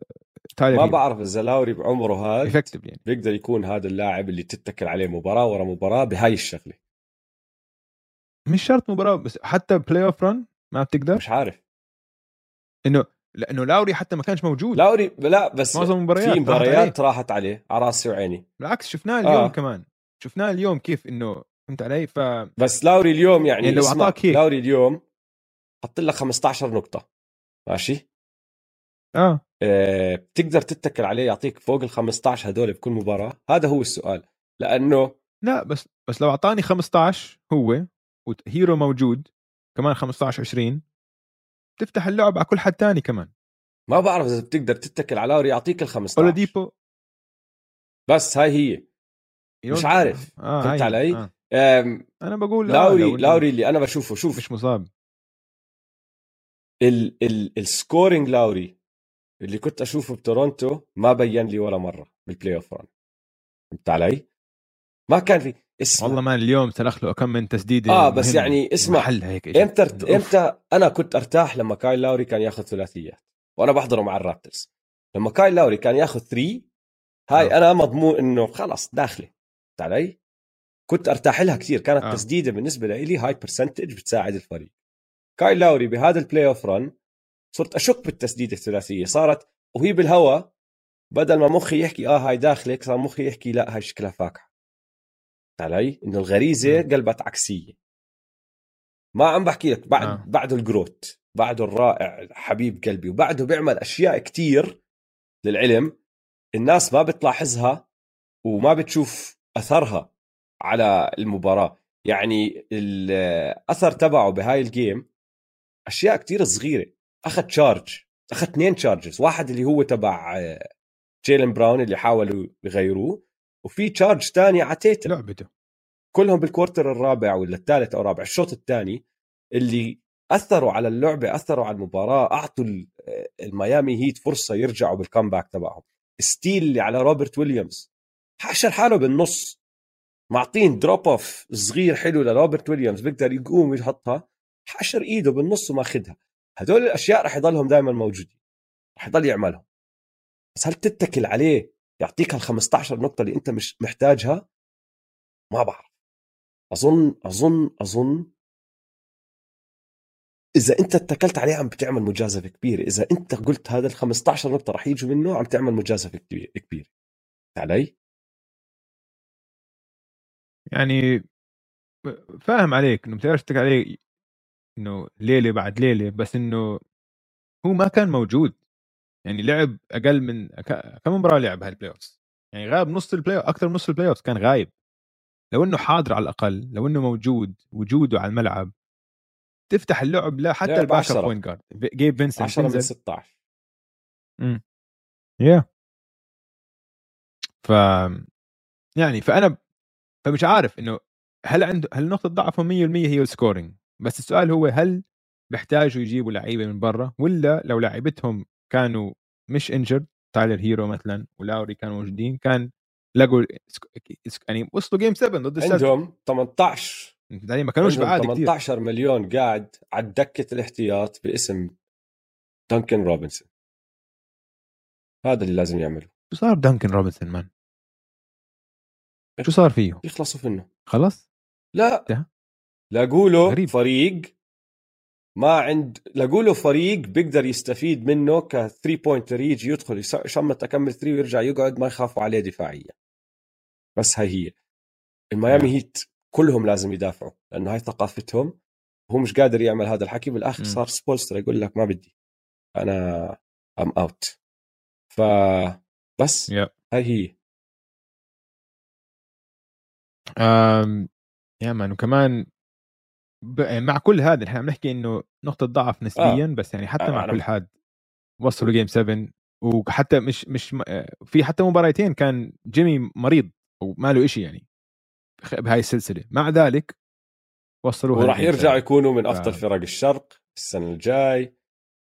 Speaker 2: تايلر
Speaker 1: ما بعرف إذا لاوري بعمره هذا
Speaker 2: effective يعني.
Speaker 1: بيقدر يكون هذا اللاعب اللي تتكل عليه مباراة ورا مباراة بهاي الشغلة.
Speaker 2: مش شرط مباراة بس حتى playoff run ما بتقدر؟
Speaker 1: مش عارف.
Speaker 2: إنه لأنه لاوري حتى ما كانش موجود.
Speaker 1: لاوري لا بس
Speaker 2: معظم المباريات
Speaker 1: في
Speaker 2: عليه.
Speaker 1: مباريات راحت عليه على راسي وعيني.
Speaker 2: بالعكس شفناه اليوم
Speaker 1: آه.
Speaker 2: كمان. شفناه اليوم كيف إنه فهمت علي؟ ف
Speaker 1: بس لاوري اليوم يعني,
Speaker 2: يعني لو هيك.
Speaker 1: لاوري اليوم حط لك 15 نقطة. ماشي؟
Speaker 2: آه.
Speaker 1: آه، بتقدر تتكل عليه يعطيك فوق ال 15 هدول بكل مباراة؟ هذا هو السؤال. لأنه
Speaker 2: لا بس بس لو أعطاني 15 هو وهيرو موجود كمان 15 20 تفتح اللعب على كل حد تاني كمان.
Speaker 1: ما بعرف إذا بتقدر تتكل على لاوري يعطيك ال 15
Speaker 2: ولا ديبو
Speaker 1: بس هاي هي. مش عارف.
Speaker 2: آه
Speaker 1: فهمت. علي؟
Speaker 2: آه. أنا بقول آه
Speaker 1: لاوري لاوري اللي أنا بشوفه شوف.
Speaker 2: مش مصاب.
Speaker 1: ال ال ال scoring لاوري اللي كنت أشوفه بتورونتو ما بين لي ولا مرة بال playoff run فهمت علي؟ ما كان في اسمع
Speaker 2: والله ما اليوم سلخ له كم من تسديده
Speaker 1: آه بس. يعني اسمع
Speaker 2: هيك. إمتى.
Speaker 1: إمتى أنا كنت أرتاح لما كايل لاوري كان ياخذ ثلاثيات وأنا بحضره مع الرابترز لما كايل لأوري كان ياخذ 3 هاي
Speaker 2: آه.
Speaker 1: أنا مضمون إنه خلص داخله فهمت علي؟ كنت أرتاح لها كثير كانت.
Speaker 2: آه.
Speaker 1: تسديدة بالنسبة لي high percentage بتساعد الفريق كايل لاوري بهذا ال playoff run صرت أشك بالتسديده الثلاثية صارت وهي بالهواء بدل ما مخي يحكي آه هاي داخلك صار مخي يحكي لا هاي شكلها فاهم علي؟ إنه
Speaker 2: الغريزة.
Speaker 1: قلبت عكسية ما عم بحكي لك بعد
Speaker 2: آه.
Speaker 1: آه. بعده ال GROAT بعده الرائع حبيب قلبي وبعده بيعمل أشياء كتير للعلم الناس ما بتلاحظها وما بتشوف أثرها على المباراة يعني الاثر تبعه بهاي ال game أشياء كتير صغيرة. أخذ charge أخذ اثنين charges واحد اللي هو تبع آه، جيلن براون اللي حاولوا يغيروه وفي charge تاني على تيتم
Speaker 2: لعبته.
Speaker 1: كلهم بال quarter الرابع ولا الثالث أو الرابع الشوط الثاني اللي أثروا على اللعبة أثروا على المباراة أعطوا ال- الميامي هيت فرصة يرجعوا بال comeback تبعهم. steal اللي على روبرت ويليامز. حشر حاله بالنص. معطين drop off صغير حلو لروبرت ويليامز بيقدر يقوم ويحطها. حشر إيده بالنص وماخذها هدول الأشياء رح يضلهم دائما موجودين. رح يضل يعملهم. بس هل تتكل عليه يعطيك ال 15 نقطة اللي أنت مش محتاجها؟ ما بعرف. أظن أظن أظن إذا أنت اتكلت عليه عم بتعمل مجازفة كبيرة. إذا أنت قلت هذا ال 15 نقطة رح يجوا منه عم تعمل مجازفة كبيرة. علي؟
Speaker 2: يعني فاهم عليك. إنه بتقدرش تتكل عليه. إنه ليلة بعد ليلة بس إنه هو ما كان موجود. يعني لعب أقل من كم مباراة لعب هالبلاي اوف يعني غاب نص البلاي أكثر من نص البلاي اوف كان غايب. لو إنه حاضر على الأقل لو إنه موجود وجوده على الملعب تفتح اللعب لا حتى الباك
Speaker 1: عشرة.
Speaker 2: بوينت جارد جيب فينسنت
Speaker 1: 10 من
Speaker 2: تنزل.
Speaker 1: 16
Speaker 2: يا ف يعني فأنا فمش عارف إنه هل عنده هل نقطة ضعفهم 100% هي السكورينج بس السؤال هو هل بيحتاجوا يجيبوا لعيبة من برا ولا لو لعيبتهم كانوا مش injured تايلر هيرو مثلا ولاوري كانوا موجودين كان لقوا يعني وصلوا game 7 ضد
Speaker 1: عندهم 18
Speaker 2: يعني ما كانوش بعاد كثير
Speaker 1: 18 مليون قاعد على دكه الاحتياط باسم دانكن روبنسون هذا اللي لازم يعمله.
Speaker 2: شو صار دانكن روبنسون man شو صار فيه؟
Speaker 1: يخلصوا منه.
Speaker 2: خلص
Speaker 1: لا.
Speaker 2: ده.
Speaker 1: لاقوا له
Speaker 2: غريب.
Speaker 1: فريق ما عند لاقوا له فريق بيقدر يستفيد منه ك 3 pointer يجي يدخل يشوت له كم 3 ويرجع يقعد ما يخافوا عليه دفاعيا بس هاي هي الميامي
Speaker 2: نعم.
Speaker 1: هيت كلهم لازم يدافعوا لأنه هاي ثقافتهم هو مش قادر يعمل هذا الحكي
Speaker 2: بالأخر.
Speaker 1: صار سبولستر يقول لك ما بدي أنا I'm out ف بس
Speaker 2: يب.
Speaker 1: هاي هي
Speaker 2: أم يا مان وكمان ب... يعني مع كل هذا إحنا عم نحكي إنه نقطة ضعف نسبيا آه. بس يعني حتى
Speaker 1: آه،
Speaker 2: مع
Speaker 1: أنا-
Speaker 2: كل هذا وصلوا جيم 7 وحتى مش مش آه، في حتى مباراتين كان جيمي مريض وما له شيء يعني بهاي السلسلة مع ذلك وصلوا
Speaker 1: وراح يرجعوا
Speaker 2: 7.
Speaker 1: يكونوا من أفضل
Speaker 2: ف-
Speaker 1: فرق الشرق السنة الجاي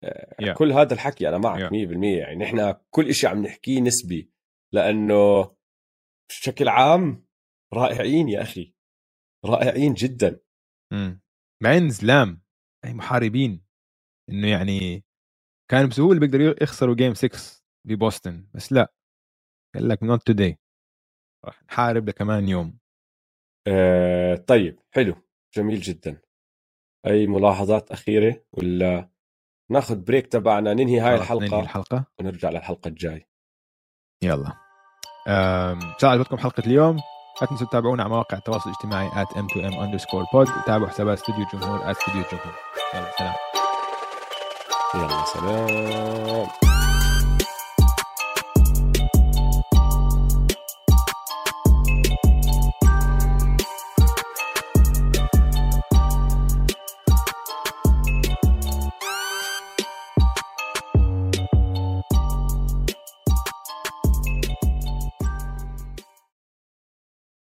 Speaker 1: آه،
Speaker 2: yeah.
Speaker 1: كل هذا الحكي أنا معك
Speaker 2: yeah.
Speaker 1: 100% يعني نحن كل شيء عم نحكيه نسبي لأنه بشكل عام رائعين يا أخي رائعين جدا
Speaker 2: مم. مع ان زلام أي محاربين إنه يعني كان بسهولة بيقدروا يخسروا game 6 ببوسطن بس لا. قال لك not today راح نحارب لكمان يوم.
Speaker 1: آه طيب حلو. جميل جدا. أي ملاحظات أخيرة ولا ناخذ بريك تبعنا ننهي هاي
Speaker 2: خلاص ننهي
Speaker 1: الحلقة؟
Speaker 2: الحلقة.
Speaker 1: ونرجع للحلقة الجاي.
Speaker 2: يلا. أم، ساعد عجبتكم حلقة اليوم. لا تنسوا تتابعونا على مواقع التواصل الاجتماعي at m2m underscore pod وتابعوا حسابات استوديو الجمهور at استوديو الجمهور يلا سلام.
Speaker 1: يلا سلام.